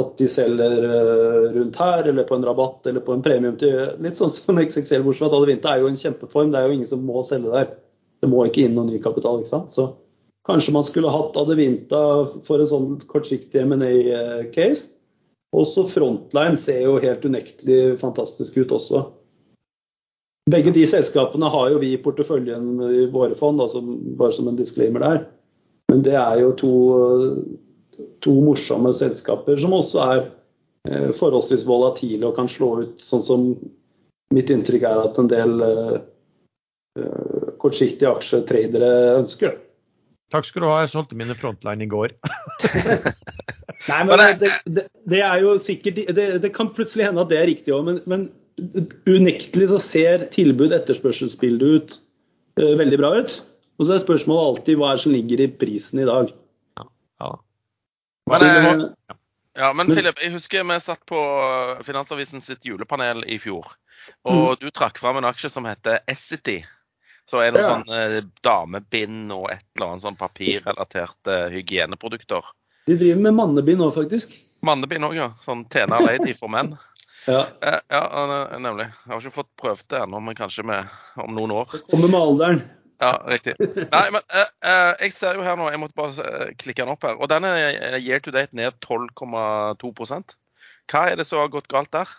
at de selger eh, rundt her, eller på en rabatt eller på en premium til Litt sånn som XXL, bortsett fra Adevinta er jo en kjempeform. Det er jo ingen som må selge der. Det må ikke inn noen ny kapital. ikke sant? Så kanskje man skulle hatt Adevinta for en sånn kortsiktig M&A-case. Også Frontline ser jo helt unektelig fantastisk ut også. Begge de selskapene har jo vi i porteføljen i våre fond, altså bare som en disclaimer der. Men det er jo to, to morsomme selskaper som også er eh, forholdsvis volatile og kan slå ut sånn som mitt inntrykk er at en del eh, eh kortsiktige aksjetradere ønsker. Takk skal du ha, jeg solgte mine frontline i går. [LAUGHS] Nei, men det, det, det, er jo sikkert det, det, kan plutselig hende at det er riktig òg, men, men unektelig så ser tilbud-etterspørselsbildet ut uh, veldig bra ut. Og så er spørsmålet alltid hva er som ligger i prisen i dag. Ja, ja. Men, jeg, ja, men Philip, jeg husker vi satt på Finansavisen sitt julepanel i fjor. Og mm. du trakk fram en aksje som heter Essity. Så er det noe ja. sånn eh, damebind og et eller annet sånn papirrelaterte hygieneprodukter. De driver med mannebind òg, faktisk. Mannebind òg, ja. Sånn Tena Lady for menn. [LAUGHS] Ja. Eh, ja, nemlig. Jeg har ikke fått prøvd det ennå, men kanskje med, om noen år. Det kommer med alderen. Ja, riktig. Nei, men eh, eh, jeg ser jo her nå, jeg måtte bare eh, klikke den opp her. Og den er year to date ned 12,2% Hva er det som har gått galt der?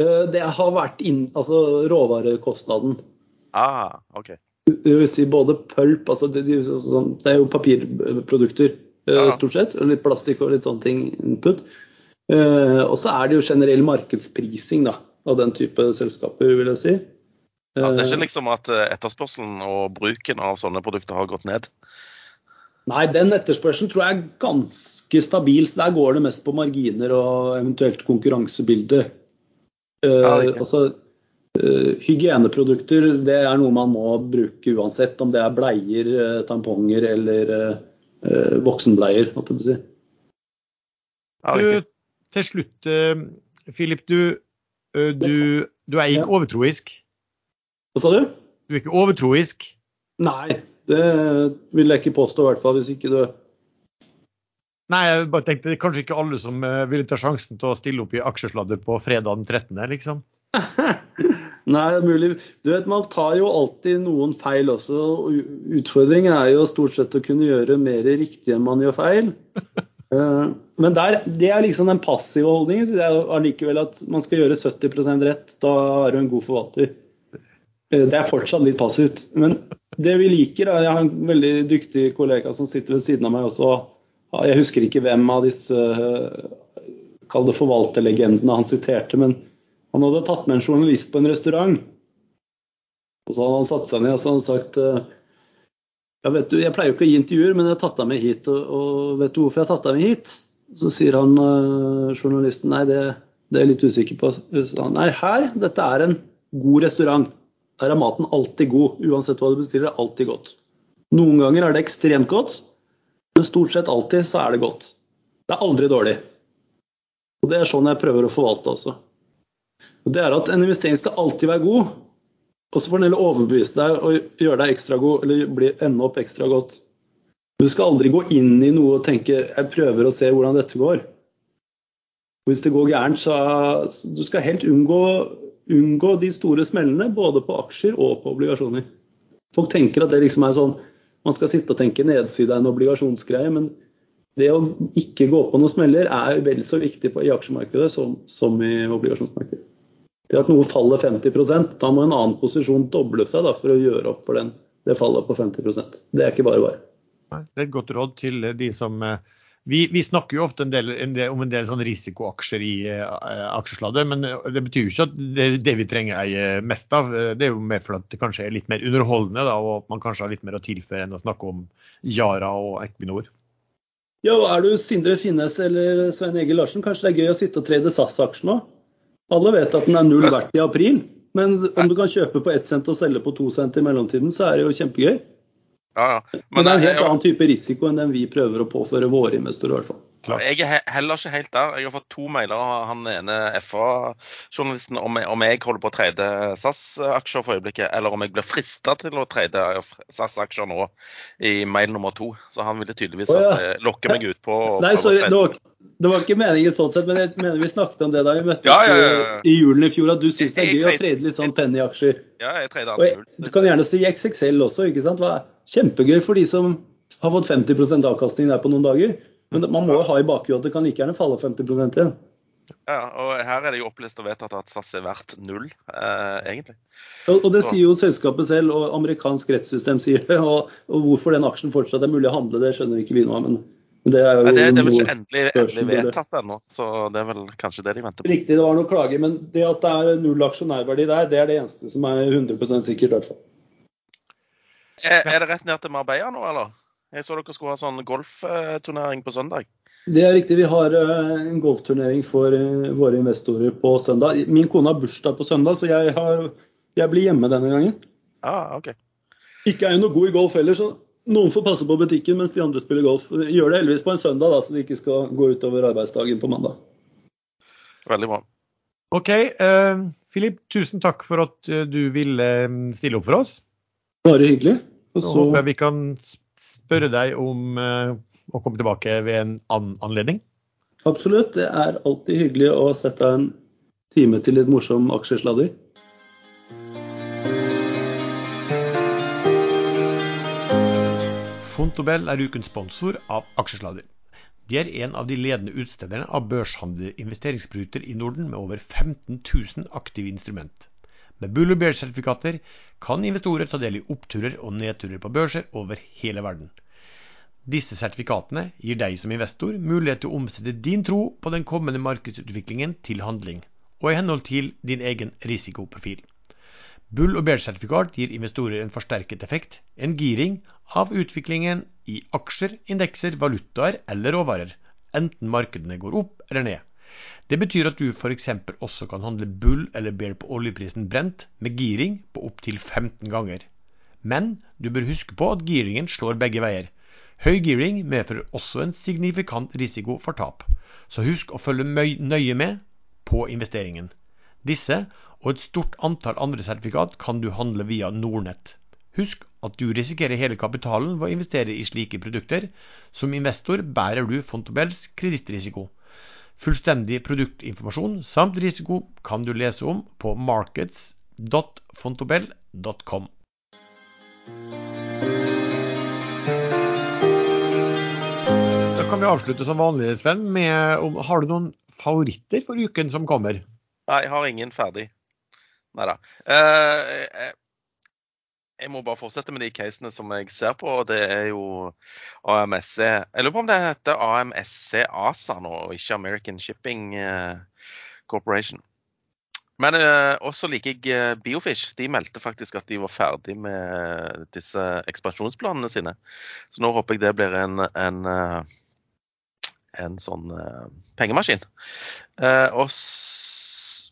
Det har vært inn, altså råvarekostnaden. Ah, ok. Det vil si både pulp, altså det, sånn, det er jo papirprodukter ja. stort sett. Litt plastikk og litt sånne ting input. Eh, og så er det jo generell markedsprising da, av den type selskaper, vil jeg si. Ja, det er ikke eh, liksom at eh, etterspørselen og bruken av sånne produkter har gått ned? Nei, den etterspørselen tror jeg er ganske stabil. så Der går det mest på marginer og eventuelt konkurransebilde. Ja, altså, hygieneprodukter det er noe man må bruke uansett, om det er bleier, tamponger eller voksenbleier. Si. Til slutt, Filip. Eh, du, eh, du, du, er ikke overtroisk? Hva sa du? Du er ikke overtroisk? Nei, det vil jeg ikke påstå, i hvert fall hvis ikke du Nei, jeg bare tenkte kanskje ikke alle som eh, ville ta sjansen til å stille opp i aksjesladder på fredag den 13., liksom. [LAUGHS] Nei, det er mulig. Du vet, Man tar jo alltid noen feil også. Utfordringen er jo stort sett å kunne gjøre mer riktig enn man gjør feil. [LAUGHS] Eh, men der, det er liksom den passive holdningen. Så det er allikevel at man skal gjøre 70% rett. Da er du en god forvalter. Eh, det er fortsatt litt passivt. Men det vi liker, er Jeg har en veldig dyktig kollega som sitter ved siden av meg også. Jeg husker ikke hvem av disse eh, kall det forvalterlegendene han siterte, men han hadde tatt med en journalist på en restaurant. Og så hadde han satt seg ned og så hadde han sagt ja, vet du, Jeg pleier jo ikke å gi intervjuer, men jeg har tatt deg med hit. Og, og vet du hvorfor jeg har tatt deg med hit? Så sier han uh, journalisten nei, det, det, er jeg litt usikker på. Han, nei, her, dette er en god restaurant. Her er maten alltid god. Uansett hva du bestiller, er alltid godt. Noen ganger er det ekstremt godt, men stort sett alltid så er det godt. Det er aldri dårlig. Og Det er sånn jeg prøver å forvalte også. Og det er at En investering skal alltid være god, og så får den heller overbevise deg og gjøre deg ekstra god, eller bli, ende opp ekstra godt. Du skal aldri gå inn i noe og tenke jeg prøver å se hvordan dette går. Hvis det går gærent, så du skal helt unngå, unngå de store smellene, både på aksjer og på obligasjoner. Folk tenker at det liksom er sånn man skal sitte og tenke nedside av en obligasjonsgreie, men det å ikke gå på noen smeller er vel så viktig i aksjemarkedet som, som, i obligasjonsmarkedet. Det at noe faller 50% da må en annen posisjon doble seg da, for å gjøre opp for den, det fallet på 50% Det er ikke bare bare. Det er et godt råd til de som eh, vi, vi, snakker jo ofte en del, en del, om en del sånn risikoaksjer i uh, aksjesladder, men det betyr jo ikke at det det vi trenger eie mest av. Det er jo mer for at det kanskje er litt mer underholdende, da, og at man kanskje har litt mer å tilføre enn å snakke om Yara og Equinor. Ja, og Er du Sindre Finnes eller Svein Egil Larsen, kanskje det er gøy å sitte og trede SAS-aksjer nå? Alle vet at den er null verdt i april, men om du kan kjøpe på ett cent og selge på to cent i mellomtiden, så er det jo kjempegøy. Ja, ja. Men, Men, det er en helt annen type risiko enn den vi prøver å påføre våre investorer. i hvert fall. Jeg er heller ikke helt der. Jeg har fått to mailer av han ene FA-journalisten om, om, jeg holder på å trade SAS-aksjer for øyeblikket, eller om jeg blir frista til å trade SAS-aksjer nå i mail nummer to. Så han ville tydeligvis oh, ja. Eh, lokke meg ut på Nei, sorry, det var, det var, ikke meningen sånn sett, men jeg mener vi snakket om det da vi møttes ja, ja, i julen i fjor, at du syns det er gøy å trade litt sånn penny-aksjer. Ja, jeg trader alt jul. Du kan gjerne si XXL også, ikke sant. Kjempegøy for de som har fått 50% avkastning der på noen dager. Men man må jo ha i bakhuet at det kan like gjerne falle 50 igjen. Ja, og her er det jo opplyst og vedtatt at SAS er verdt null, eh, egentlig. Og, og det Så. sier jo selskapet selv, og amerikansk rettssystem sier det. Og, og, hvorfor den aksjen fortsatt er mulig å handle, det skjønner ikke vi av. Men, men det er jo Nei, det, det, er vel ikke endelig, endelig vedtatt ennå, så det er vel kanskje det de venter på. Riktig, det var noe klager, men det at det er null aksjonærverdi der, det er det eneste som er 100 sikkert, i hvert fall. Er, er det rett ned til Marbella nå, eller? Jeg så dere skulle ha sånn golfturnering på søndag. Det er riktig. Vi har eh, en golfturnering for eh, våre investorer på søndag. Min kone har bursdag på søndag, så jeg, har, jeg blir hjemme denne gangen. Ah, ok. Ikke er jeg noe god i golf heller, så noen får passe på butikken mens de andre spiller golf. Gjør det heldigvis på en søndag, da, så det ikke skal gå utover arbeidsdagen på mandag. Veldig bra. OK. Uh, tusen takk for at du ville stille opp for oss. Bare hyggelig. Og så håper jeg vi kan spørre deg om uh, å komme tilbake ved en annen anledning? Absolutt. Det er alltid hyggelig å sette av en time til litt morsom aksjesladder. Fontobel er ukens sponsor av Aksjesladder. De er en av de ledende utstederne av børshandlede investeringsprodukter i Norden med over 15 000 aktive instrument. Med Bull og Bear-sertifikater kan investorer ta del i oppturer og nedturer på børser over hele verden. Disse sertifikatene gir deg som investor mulighet til å omsette din tro på den kommende markedsutviklingen til handling, og i henhold til din egen risikoprofil. Bull- og Bear-sertifikat gir investorer en forsterket effekt, en giring, av utviklingen i aksjer, indekser, valutaer eller råvarer, enten markedene går opp eller ned. Det betyr at du f.eks. også kan handle bull eller bear på oljeprisen brent med giring på opptil 15 ganger. Men du bør huske på at giringen slår begge veier. Høy giring medfører også en signifikant risiko for tap, så husk å følge nøye med på investeringen. Disse og et stort antall andre sertifikat kan du handle via Nordnett. Husk at du risikerer hele kapitalen ved å investere i slike produkter. Som investor bærer du Fontobels kredittrisiko. Fullstendig produktinformasjon samt risiko kan du lese om på markets.fontobel.com. Da kan vi avslutte som vanlig, Sven, med om, Har du noen favoritter for uken som kommer? Nei, jeg har ingen ferdig. Nei da. Uh, jeg, må bare fortsette med de casene som jeg ser på. og Det er jo AMSC Jeg lurer på om det heter AMSC ASA nå, og ikke American Shipping uh, Corporation. Men eh, også liker jeg Biofish. De meldte faktisk at de var ferdig med disse ekspansjonsplanene sine. Så nå håper jeg det blir en, en en sånn pengemaskin. pengemaskin. Uh,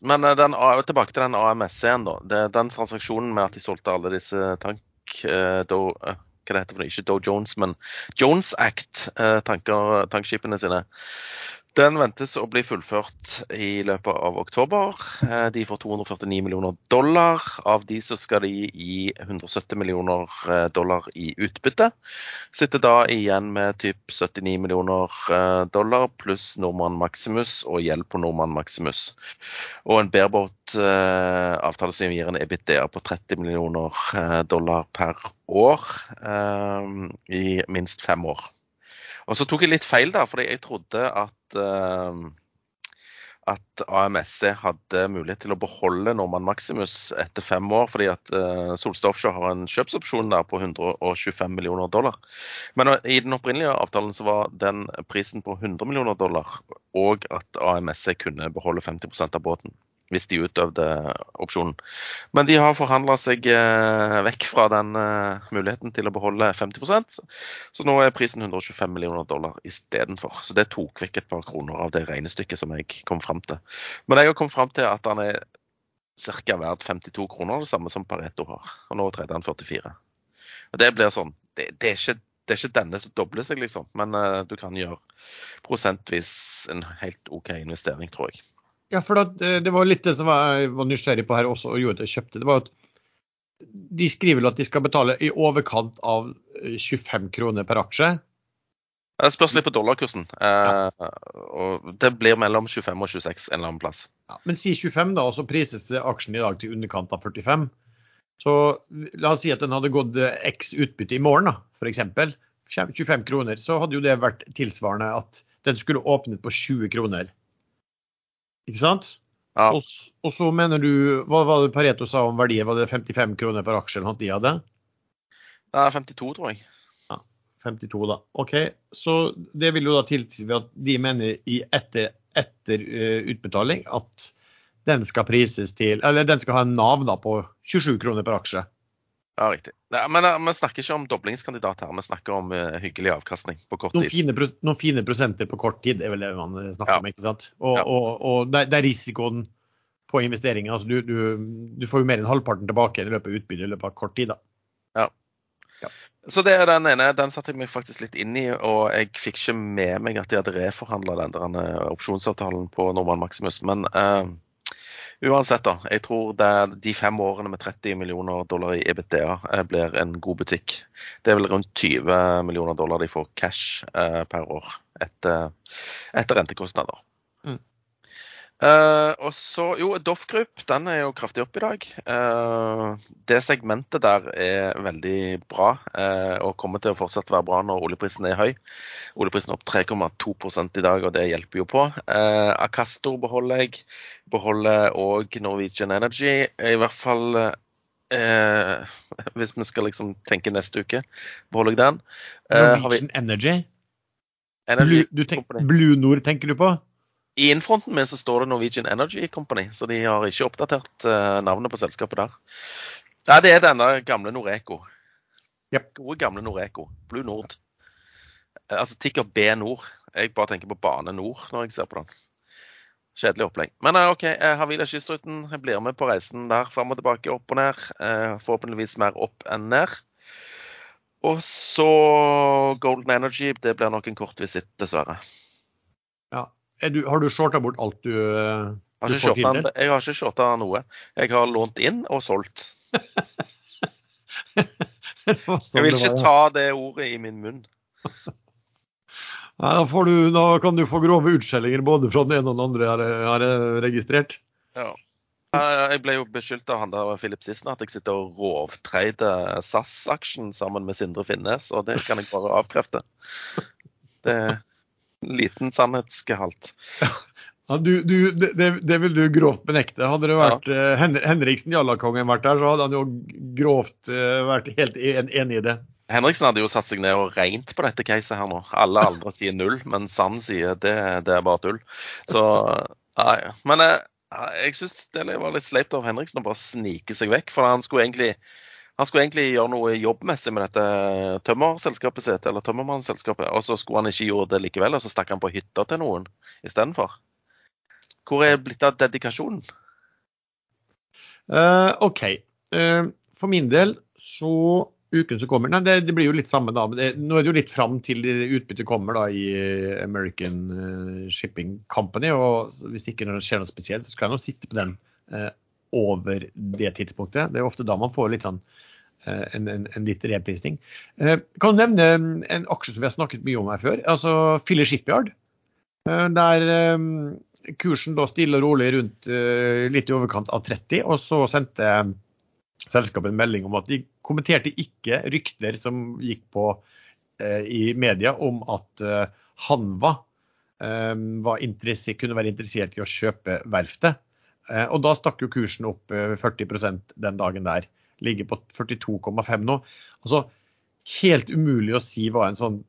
men uh, den, tilbake til den AMS-en, da. Det, den transaksjonen med at de solgte alle disse tank... Do, hva det heter for noe? Ikke Doe Jones, men Jones Act-tankskipene sine. Den ventes å bli fullført i løpet av oktober. Eh, de får 249 millioner dollar. Av de så skal de gi 170 millioner eh, dollar i utbytte. Sitter da igjen med typ 79 millioner eh, dollar pluss Nordmann Maximus og gjeld på Nordmann Maximus. Og en bareboat-avtale som gir en EBITDA på 30 millioner dollar per år i minst fem år. Og så tok jeg litt feil, da, fordi jeg trodde at, at AMSC hadde mulighet til å beholde Norman Maximus etter fem år, fordi at uh, Solstad Offshore har en kjøpsopsjon der på 125 millioner dollar. Men uh, i den opprinnelige avtalen så var den prisen på 100 millioner dollar, og at AMSC kunne beholde 50% av båten hvis de utøvde opsjonen. Men de har forhandla seg eh, vekk fra den eh, muligheten til å beholde 50% Så nå er prisen 125 millioner dollar istedenfor. Så det tok vekk et par kroner av det regnestykket som jeg kom fram til. Men jeg har kommet fram til at han er ca. verdt 52 kroner, det samme som Pareto har. Og nå tredje han 44. Og det blir sånn det, det, er ikke, det, er ikke, denne som dobler seg, liksom. Men uh, du kan gjøre prosentvis en helt OK investering, tror jeg. Ja, for eh, det var litt det som jeg var nysgjerrig på her også, og gjorde at jeg kjøpte. det var at De skriver at de skal betale i overkant av 25 eh, kroner per aksje. Det spørs litt på dollarkursen. Ja. og Det blir mellom 25 og 26 en eller annen plass. Ja, men si 25, da, og så prises aksjen i dag til underkant av 45. Så la oss si at den hadde gått eh, x utbytte i morgen, da, f.eks. 25 kroner. Så hadde jo det vært tilsvarende at den skulle åpnet på 20 kroner. Ikke sant? Ja. Og, og, så mener du Hva var det Pareto sa om verdier? Var det 55 kroner per aksje eller noe de hadde? Det er 52, tror jeg. Ja, 52 da. OK. Så det vil jo da tilsi at de mener i etter, etter uh, utbetaling at den skal prises til Eller den skal ha en navn da på 27 kroner per aksje. Ja, riktig. Nei, men uh, vi snakker ikke om doblingskandidat her, vi snakker om uh, hyggelig avkastning på kort noen tid. Fine, noen fine prosenter på kort tid er vel det man snakker ja. om, ikke sant. Og, ja. og, og det, er risikoen på investeringen. Altså, du, du, du, får jo mer enn halvparten tilbake i løpet av utbyttet i løpet av kort tid. da. Ja. ja. Så det er den ene. Den satte jeg meg faktisk litt inn i, og jeg fikk ikke med meg at de hadde reforhandla den der eh, opsjonsavtalen på Norman Maximus. Men uh, Uansett, da. Jeg tror de fem årene med 30 millioner dollar i EBITDA eh, blir en god butikk. Det er vel rundt 20 millioner dollar de får cash eh, per år etter, etter rentekostnader. Uh, og så, jo, Doff Group den er jo kraftig opp i dag. Uh, det segmentet der er veldig bra uh, og kommer til å fortsatt være bra når oljeprisen er høy. Oljeprisen er opp 3,2 i dag, og det hjelper jo på. Acastor beholder jeg. Beholder òg Norwegian Energy. I hvert fall [LAUGHS] hvis vi skal liksom tenke neste uke, beholder jeg den. Norwegian vi... Energy? Energy Blue, tenk, Blue Nord tenker du på? I innfronten min så står det Norwegian Energy Company, så de har ikke oppdatert uh, navnet på selskapet der. Nei, det er denne gamle Noreco. Yep. Gode, gamle Noreco. Blue Nord. Uh, altså tikker B Nord. Jeg bare tenker på Bane Nord når jeg ser på den. Kjedelig opplegg. Men uh, OK, Havila Kystruten jeg blir med på reisen der fram og tilbake, opp og ned. forhåpentligvis mer opp enn ned. Og så Golden Energy. Det blir nok en kort visitt, dessverre. Ja, du, har du shorta bort alt du, du har får tildelt? Jeg har ikke shorta noe. Jeg har lånt inn og solgt. [LAUGHS] jeg vil ikke ta det ordet i min munn. [LAUGHS] Nei, da, du, da, kan du få grove utskjellinger både fra den ene og den andre, har jeg registrert. Ja. Jeg ble jo beskyldt av han der Philip Sissener at jeg sitter og rovtreider SAS-aksjen sammen med Sindre Finnes, og det kan jeg bare avkrefte. Det, liten sannhetsgehalt. Ja, du, du, det, det, vil du grovt benekte. Hadde det vært ja. uh, Henriksen, Jallakongen, vært der, så hadde han jo grovt uh, vært helt enig i det. Henriksen hadde jo satt seg ned og regnet på dette caset her nå. Alle andre sier null, men Sand sier det, det er bare tull. Så nei. Men jeg, eh, jeg syns det var litt sleipt av Henriksen å bare snike seg vekk. For han skulle egentlig han skulle egentlig gjøre noe jobbmessig med dette tømmerselskapet sitt, eller tømmermannsselskapet, og så skulle han ikke gjøre det likevel, og så stakk han på hytta til noen istedenfor. Hvor er blitt av dedikasjonen? Uh, OK. Uh, for min del så uken som kommer. Nei, det, det, blir jo litt samme da. Det, nå er det jo litt fram til utbyttet kommer da i American Shipping Company. og Hvis det ikke skjer noe spesielt, så skal jeg nå sitte på den eh, over det tidspunktet. Det er jo ofte da man får litt sånn eh, en, en, en litt reprisning. Eh, kan du nevne en aksje som vi har snakket mye om her før, altså Filler Shipyard. Eh, der eh, kursen da stille og rolig rundt eh, litt i overkant av 30, og så sendte selskapet en melding om at de kommenterte ikke rykter som gikk på eh, i media om at eh, Hanva eh, kunne være interessert i å kjøpe verftet. Eh, og da stakk jo kursen opp 40 eh, den dagen der. Ligger på 42,5 nå. Altså helt umulig å si hva en sånn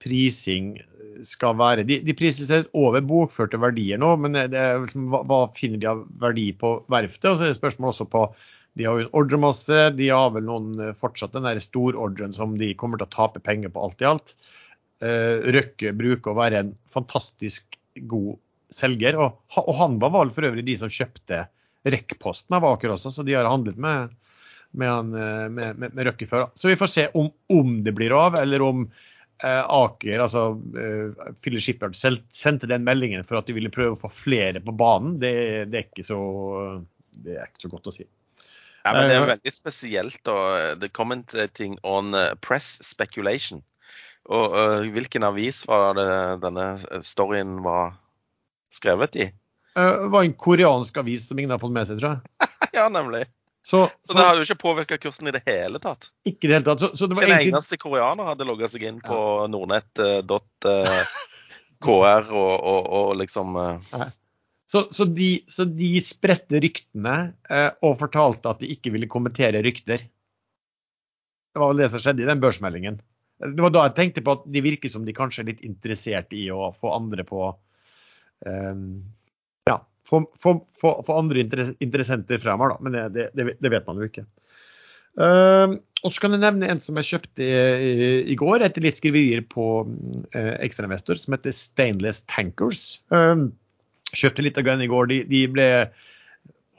prising skal være. De, de priser over bokførte verdier nå, men liksom, hva, hva, finner de av verdi på verftet? Og så er det spørsmål også på de har jo en ordremasse. De har vel noen eh, fortsatt den der storordren som de kommer til å tape penger på alt i alt. Uh, Røkke bruker å være en fantastisk god selger. Og, og han var vel for øvrig de som kjøpte rekkposten av Aker også, så de har handlet med, med, han, med, med, med Røkke før. Så vi får se om, om det blir av, eller om eh, Aker, altså uh, Philip Shipyard, sendte den meldingen for at de ville prøve å få flere på banen. Det, det, er, ikke så, det er ikke så godt å si. Ja, men Det er veldig spesielt. Og The commentating on press speculation. Og uh, Hvilken avis var det denne storyen var skrevet i? Uh, det var en koreansk avis som ingen har fått med seg, tror jeg. [LAUGHS] ja, nemlig. Så, så, det har jo ikke påvirka kursen i det hele tatt. Ikke i det hele tatt. Så, så det var ikke egentlig... en eneste koreaner hadde logga seg inn på ja. nordnett.kr [LAUGHS] og, og, og, liksom uh... Så, så, de, så de spredte ryktene eh, og fortalte at de ikke ville kommentere rykter. Det var vel det som skjedde i den børsmeldingen. Det var da jeg tenkte på at de virker som de kanskje er litt interessert i å få andre på eh, Få, for, få, få andre interessenter fremover, da. Men det, det, det, vet man jo ikke. Uh, og så kan jeg nevne en som jeg kjøpte i, i går etter litt skriverier på uh, ekstrainvestor, som heter Stainless Tankers. Uh, Kjøpte litt av den i går. De, de ble,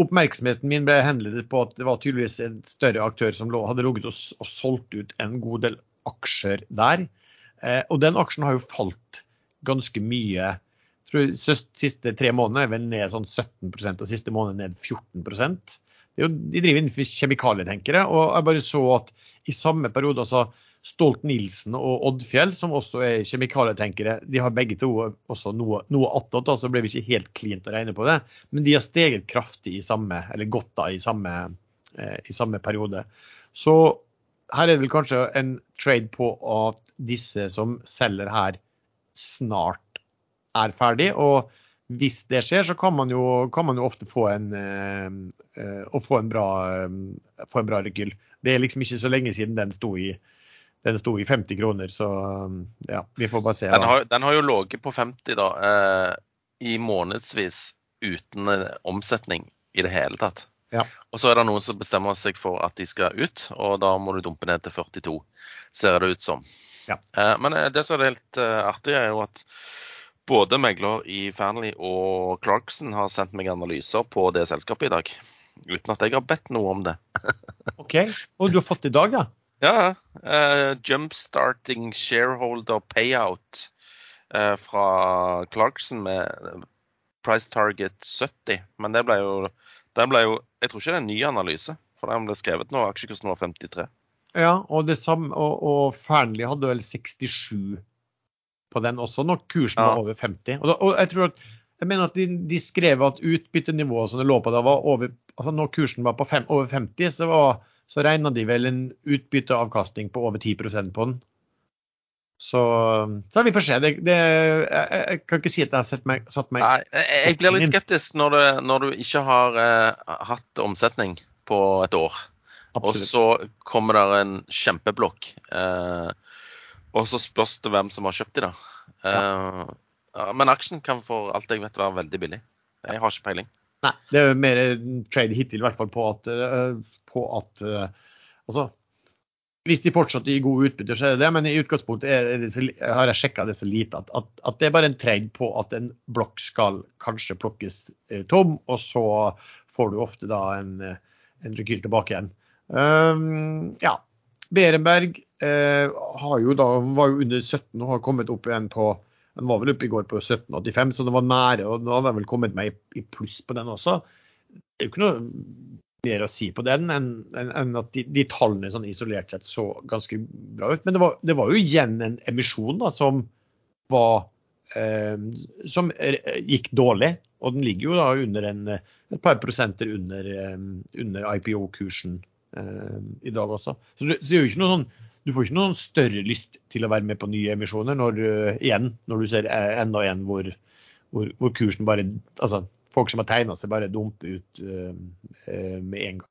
oppmerksomheten min ble henledet på at det var tydeligvis en større aktør som hadde ligget og, og, solgt ut en god del aksjer der. Eh, og den aksjen har jo falt ganske mye. Tror Siste tre måneder er vel ned sånn 17% og siste måned ned 14 jo, De driver innenfor kjemikalietenkere. Og jeg bare så at i samme periode altså Stolt-Nielsen og Oddfjell, som også er kjemikalietenkere, de har begge to også noe, noe attåt, så ble vi ikke helt klint å regne på det. Men de har steget kraftig i samme, eller godt da, i samme, eh, i samme periode. Så her er det vel kanskje en trade på at disse som selger her, snart er ferdig. Og hvis det skjer, så kan man jo, kan man jo ofte få en, eh, eh få en bra, eh, få en bra rekyl. Det er liksom ikke så lenge siden den sto i den sto i 50 kroner, så ja, vi får bare se. Den har, den har jo ligget på 50 da, eh, i månedsvis uten omsetning i det hele tatt. Ja. Og så er det noen som bestemmer seg for at de skal ut, og da må du dumpe ned til 42, ser det ut som. Ja. Eh, men eh, det som er helt uh, artig, er jo at både megler i Fanley og Clarkson har sendt meg analyser på det selskapet i dag. Uten at jeg har bedt noe om det. [LAUGHS] OK. Og du har fått det i dag, ja? Ja. Uh, jumpstarting shareholder payout uh, fra Clarkson med price target 70. Men det ble jo, det ble jo Jeg tror ikke det er en ny analyse, for den ble skrevet nå. Aksjekursen var 53. Ja, og, det samme, og, og Fearnley hadde vel 67 på den også, når kursen var over 50. Og, da, og jeg tror at jeg mener at de, de skrev at utbyttenivået som det lå på da, var over altså Når kursen var på fem, over 50, så var så regna de vel en utbytteavkastning på over 10% på den. Så, så vi får se. Det, det, jeg, jeg, kan ikke si at jeg har sett meg, satt meg Nei, Jeg blir litt skeptisk når, du, når du ikke har eh, hatt omsetning på et år. Absolutt. Og så kommer det en kjempeblokk. Uh, og så spørs det hvem som har kjøpt de, da. Uh. Men aksjen kan for alt jeg vet være veldig billig. Jeg har ikke peiling. Nei, det er jo mer trade hittil i hvert fall på at, på at altså, hvis de fortsatt gir gode utbytter, så er det det. Men i utgangspunktet er det så, har jeg sjekka det så lite at, at, at, det er bare en trade på at en blokk skal kanskje plukkes eh, tom, og så får du ofte da en, en rekyl tilbake igjen. Um, ja. Berenberg eh, jo da, var jo under 17 og har kommet opp igjen på Den var vel oppe i går på 17,85, så det var nære. og Nå hadde jeg vel kommet meg i, pluss på den også. Det er jo ikke noe mer å si på den enn en, at de, de, tallene sånn isolert sett så ganske bra ut. Men det var, det var jo igjen en emisjon da, som var eh, som gikk dårlig. Og den ligger jo da under en, et par prosenter under, under IPO-kursen eh, i dag også. Så du, så sånn, du får ikke noen større lyst til å være med på nye emisjoner når, uh, igjen, når du ser eh, enda en hvor, hvor, hvor, kursen bare altså Folk som har tegna seg, bare dumper ut uh, uh, med en gang.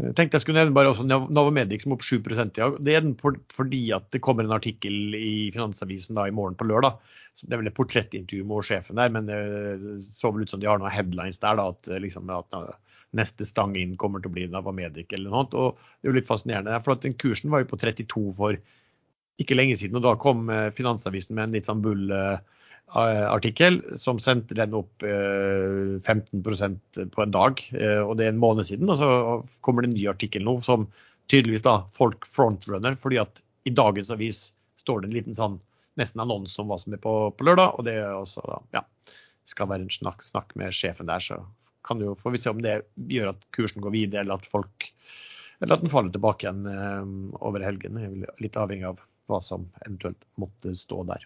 Jeg tenkte jeg skulle nevne bare også Navamedic som er opp 7 i dag. Det er den for, fordi at det kommer en artikkel i Finansavisen da i morgen på lørdag. Det er vel et portrettintervju med sjefen der, men det så vel ut som de har noen headlines der. da, At, liksom, at neste stang inn kommer til å bli Navamedic eller noe. Og det er jo litt fascinerende. for den Kursen var jo på 32 for ikke lenge siden, og da kom eh, Finansavisen med en litt sånn bull-artikkel som sendte den opp 15 eh, på en dag. Eh, og det er en måned siden. Og så kommer det en ny artikkel nå som tydeligvis da folk frontrunner, fordi at i dagens avis står det en liten sånn nesten annonse om hva som er på, på lørdag. Og det er også da, ja, skal være en snakk, snakk med sjefen der, så kan jo, får vi se om det gjør at kursen går videre, eller at folk eller at den faller tilbake igjen eh, over helgen. Litt avhengig av hva som eventuelt måtte stå der.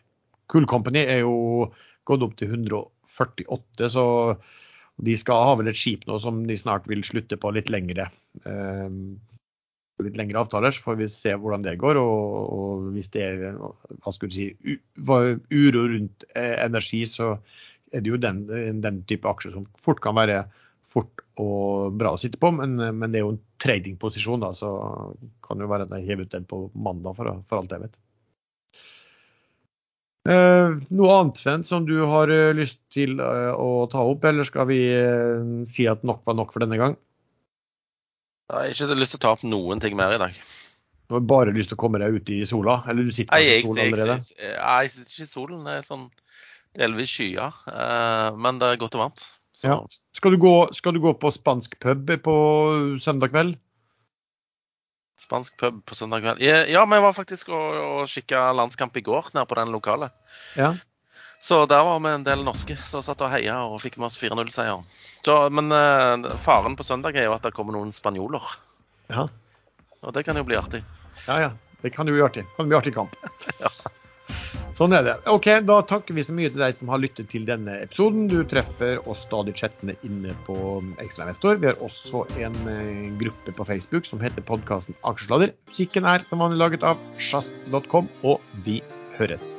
Cool Company er jo gått opp til 148, så de skal ha vel et skip nå som de snart vil slutte på litt lengre. Eh, litt lengre avtaler, så får vi se hvordan det går. Og, og hvis det er hva skulle du si, uro rundt eh, energi, så er det jo den, den type aksjer som fort kan være fort og bra å sitte på, men, men det er jo en tradingposisjon, da, så kan det jo være at jeg hever ut den på mandag, for, for alt jeg vet. Eh, noe annet Sven, som du har eh, lyst til eh, å ta opp, eller skal vi eh, si at nok var nok for denne gang? Jeg har ikke lyst til å ta opp noen ting mer i dag. Du har bare lyst til å komme deg ut i sola? Eller du sitter i sola allerede? Nei, jeg sitter ikke i solen. Det er sånn delvis skya, eh, men det er godt og varmt. Ja. Skal, du gå, skal, du gå, på spansk pub på søndag kveld? Spansk pub på søndag kveld? Ja, vi var faktisk og, og kikka landskamp i går nede på den lokale. Ja. Så der var vi en del norske som satt og heia og fikk med oss 4-0-seier. Men uh, faren på søndag er jo at det kommer noen spanjoler. Ja. Og det kan jo bli artig. Ja, ja. Det kan jo bli artig. Det kan bli artig kamp. [LAUGHS] ja. Sånn er det. Ok, Da takker vi så mye til deg som har lyttet til denne episoden. Du treffer oss stadig chattende inne på Ekstrainvestor. Vi har også en eh, gruppe på Facebook som heter podkasten Aksjesladder. Musikken er som vanlig laget av sjazz.com, og vi høres.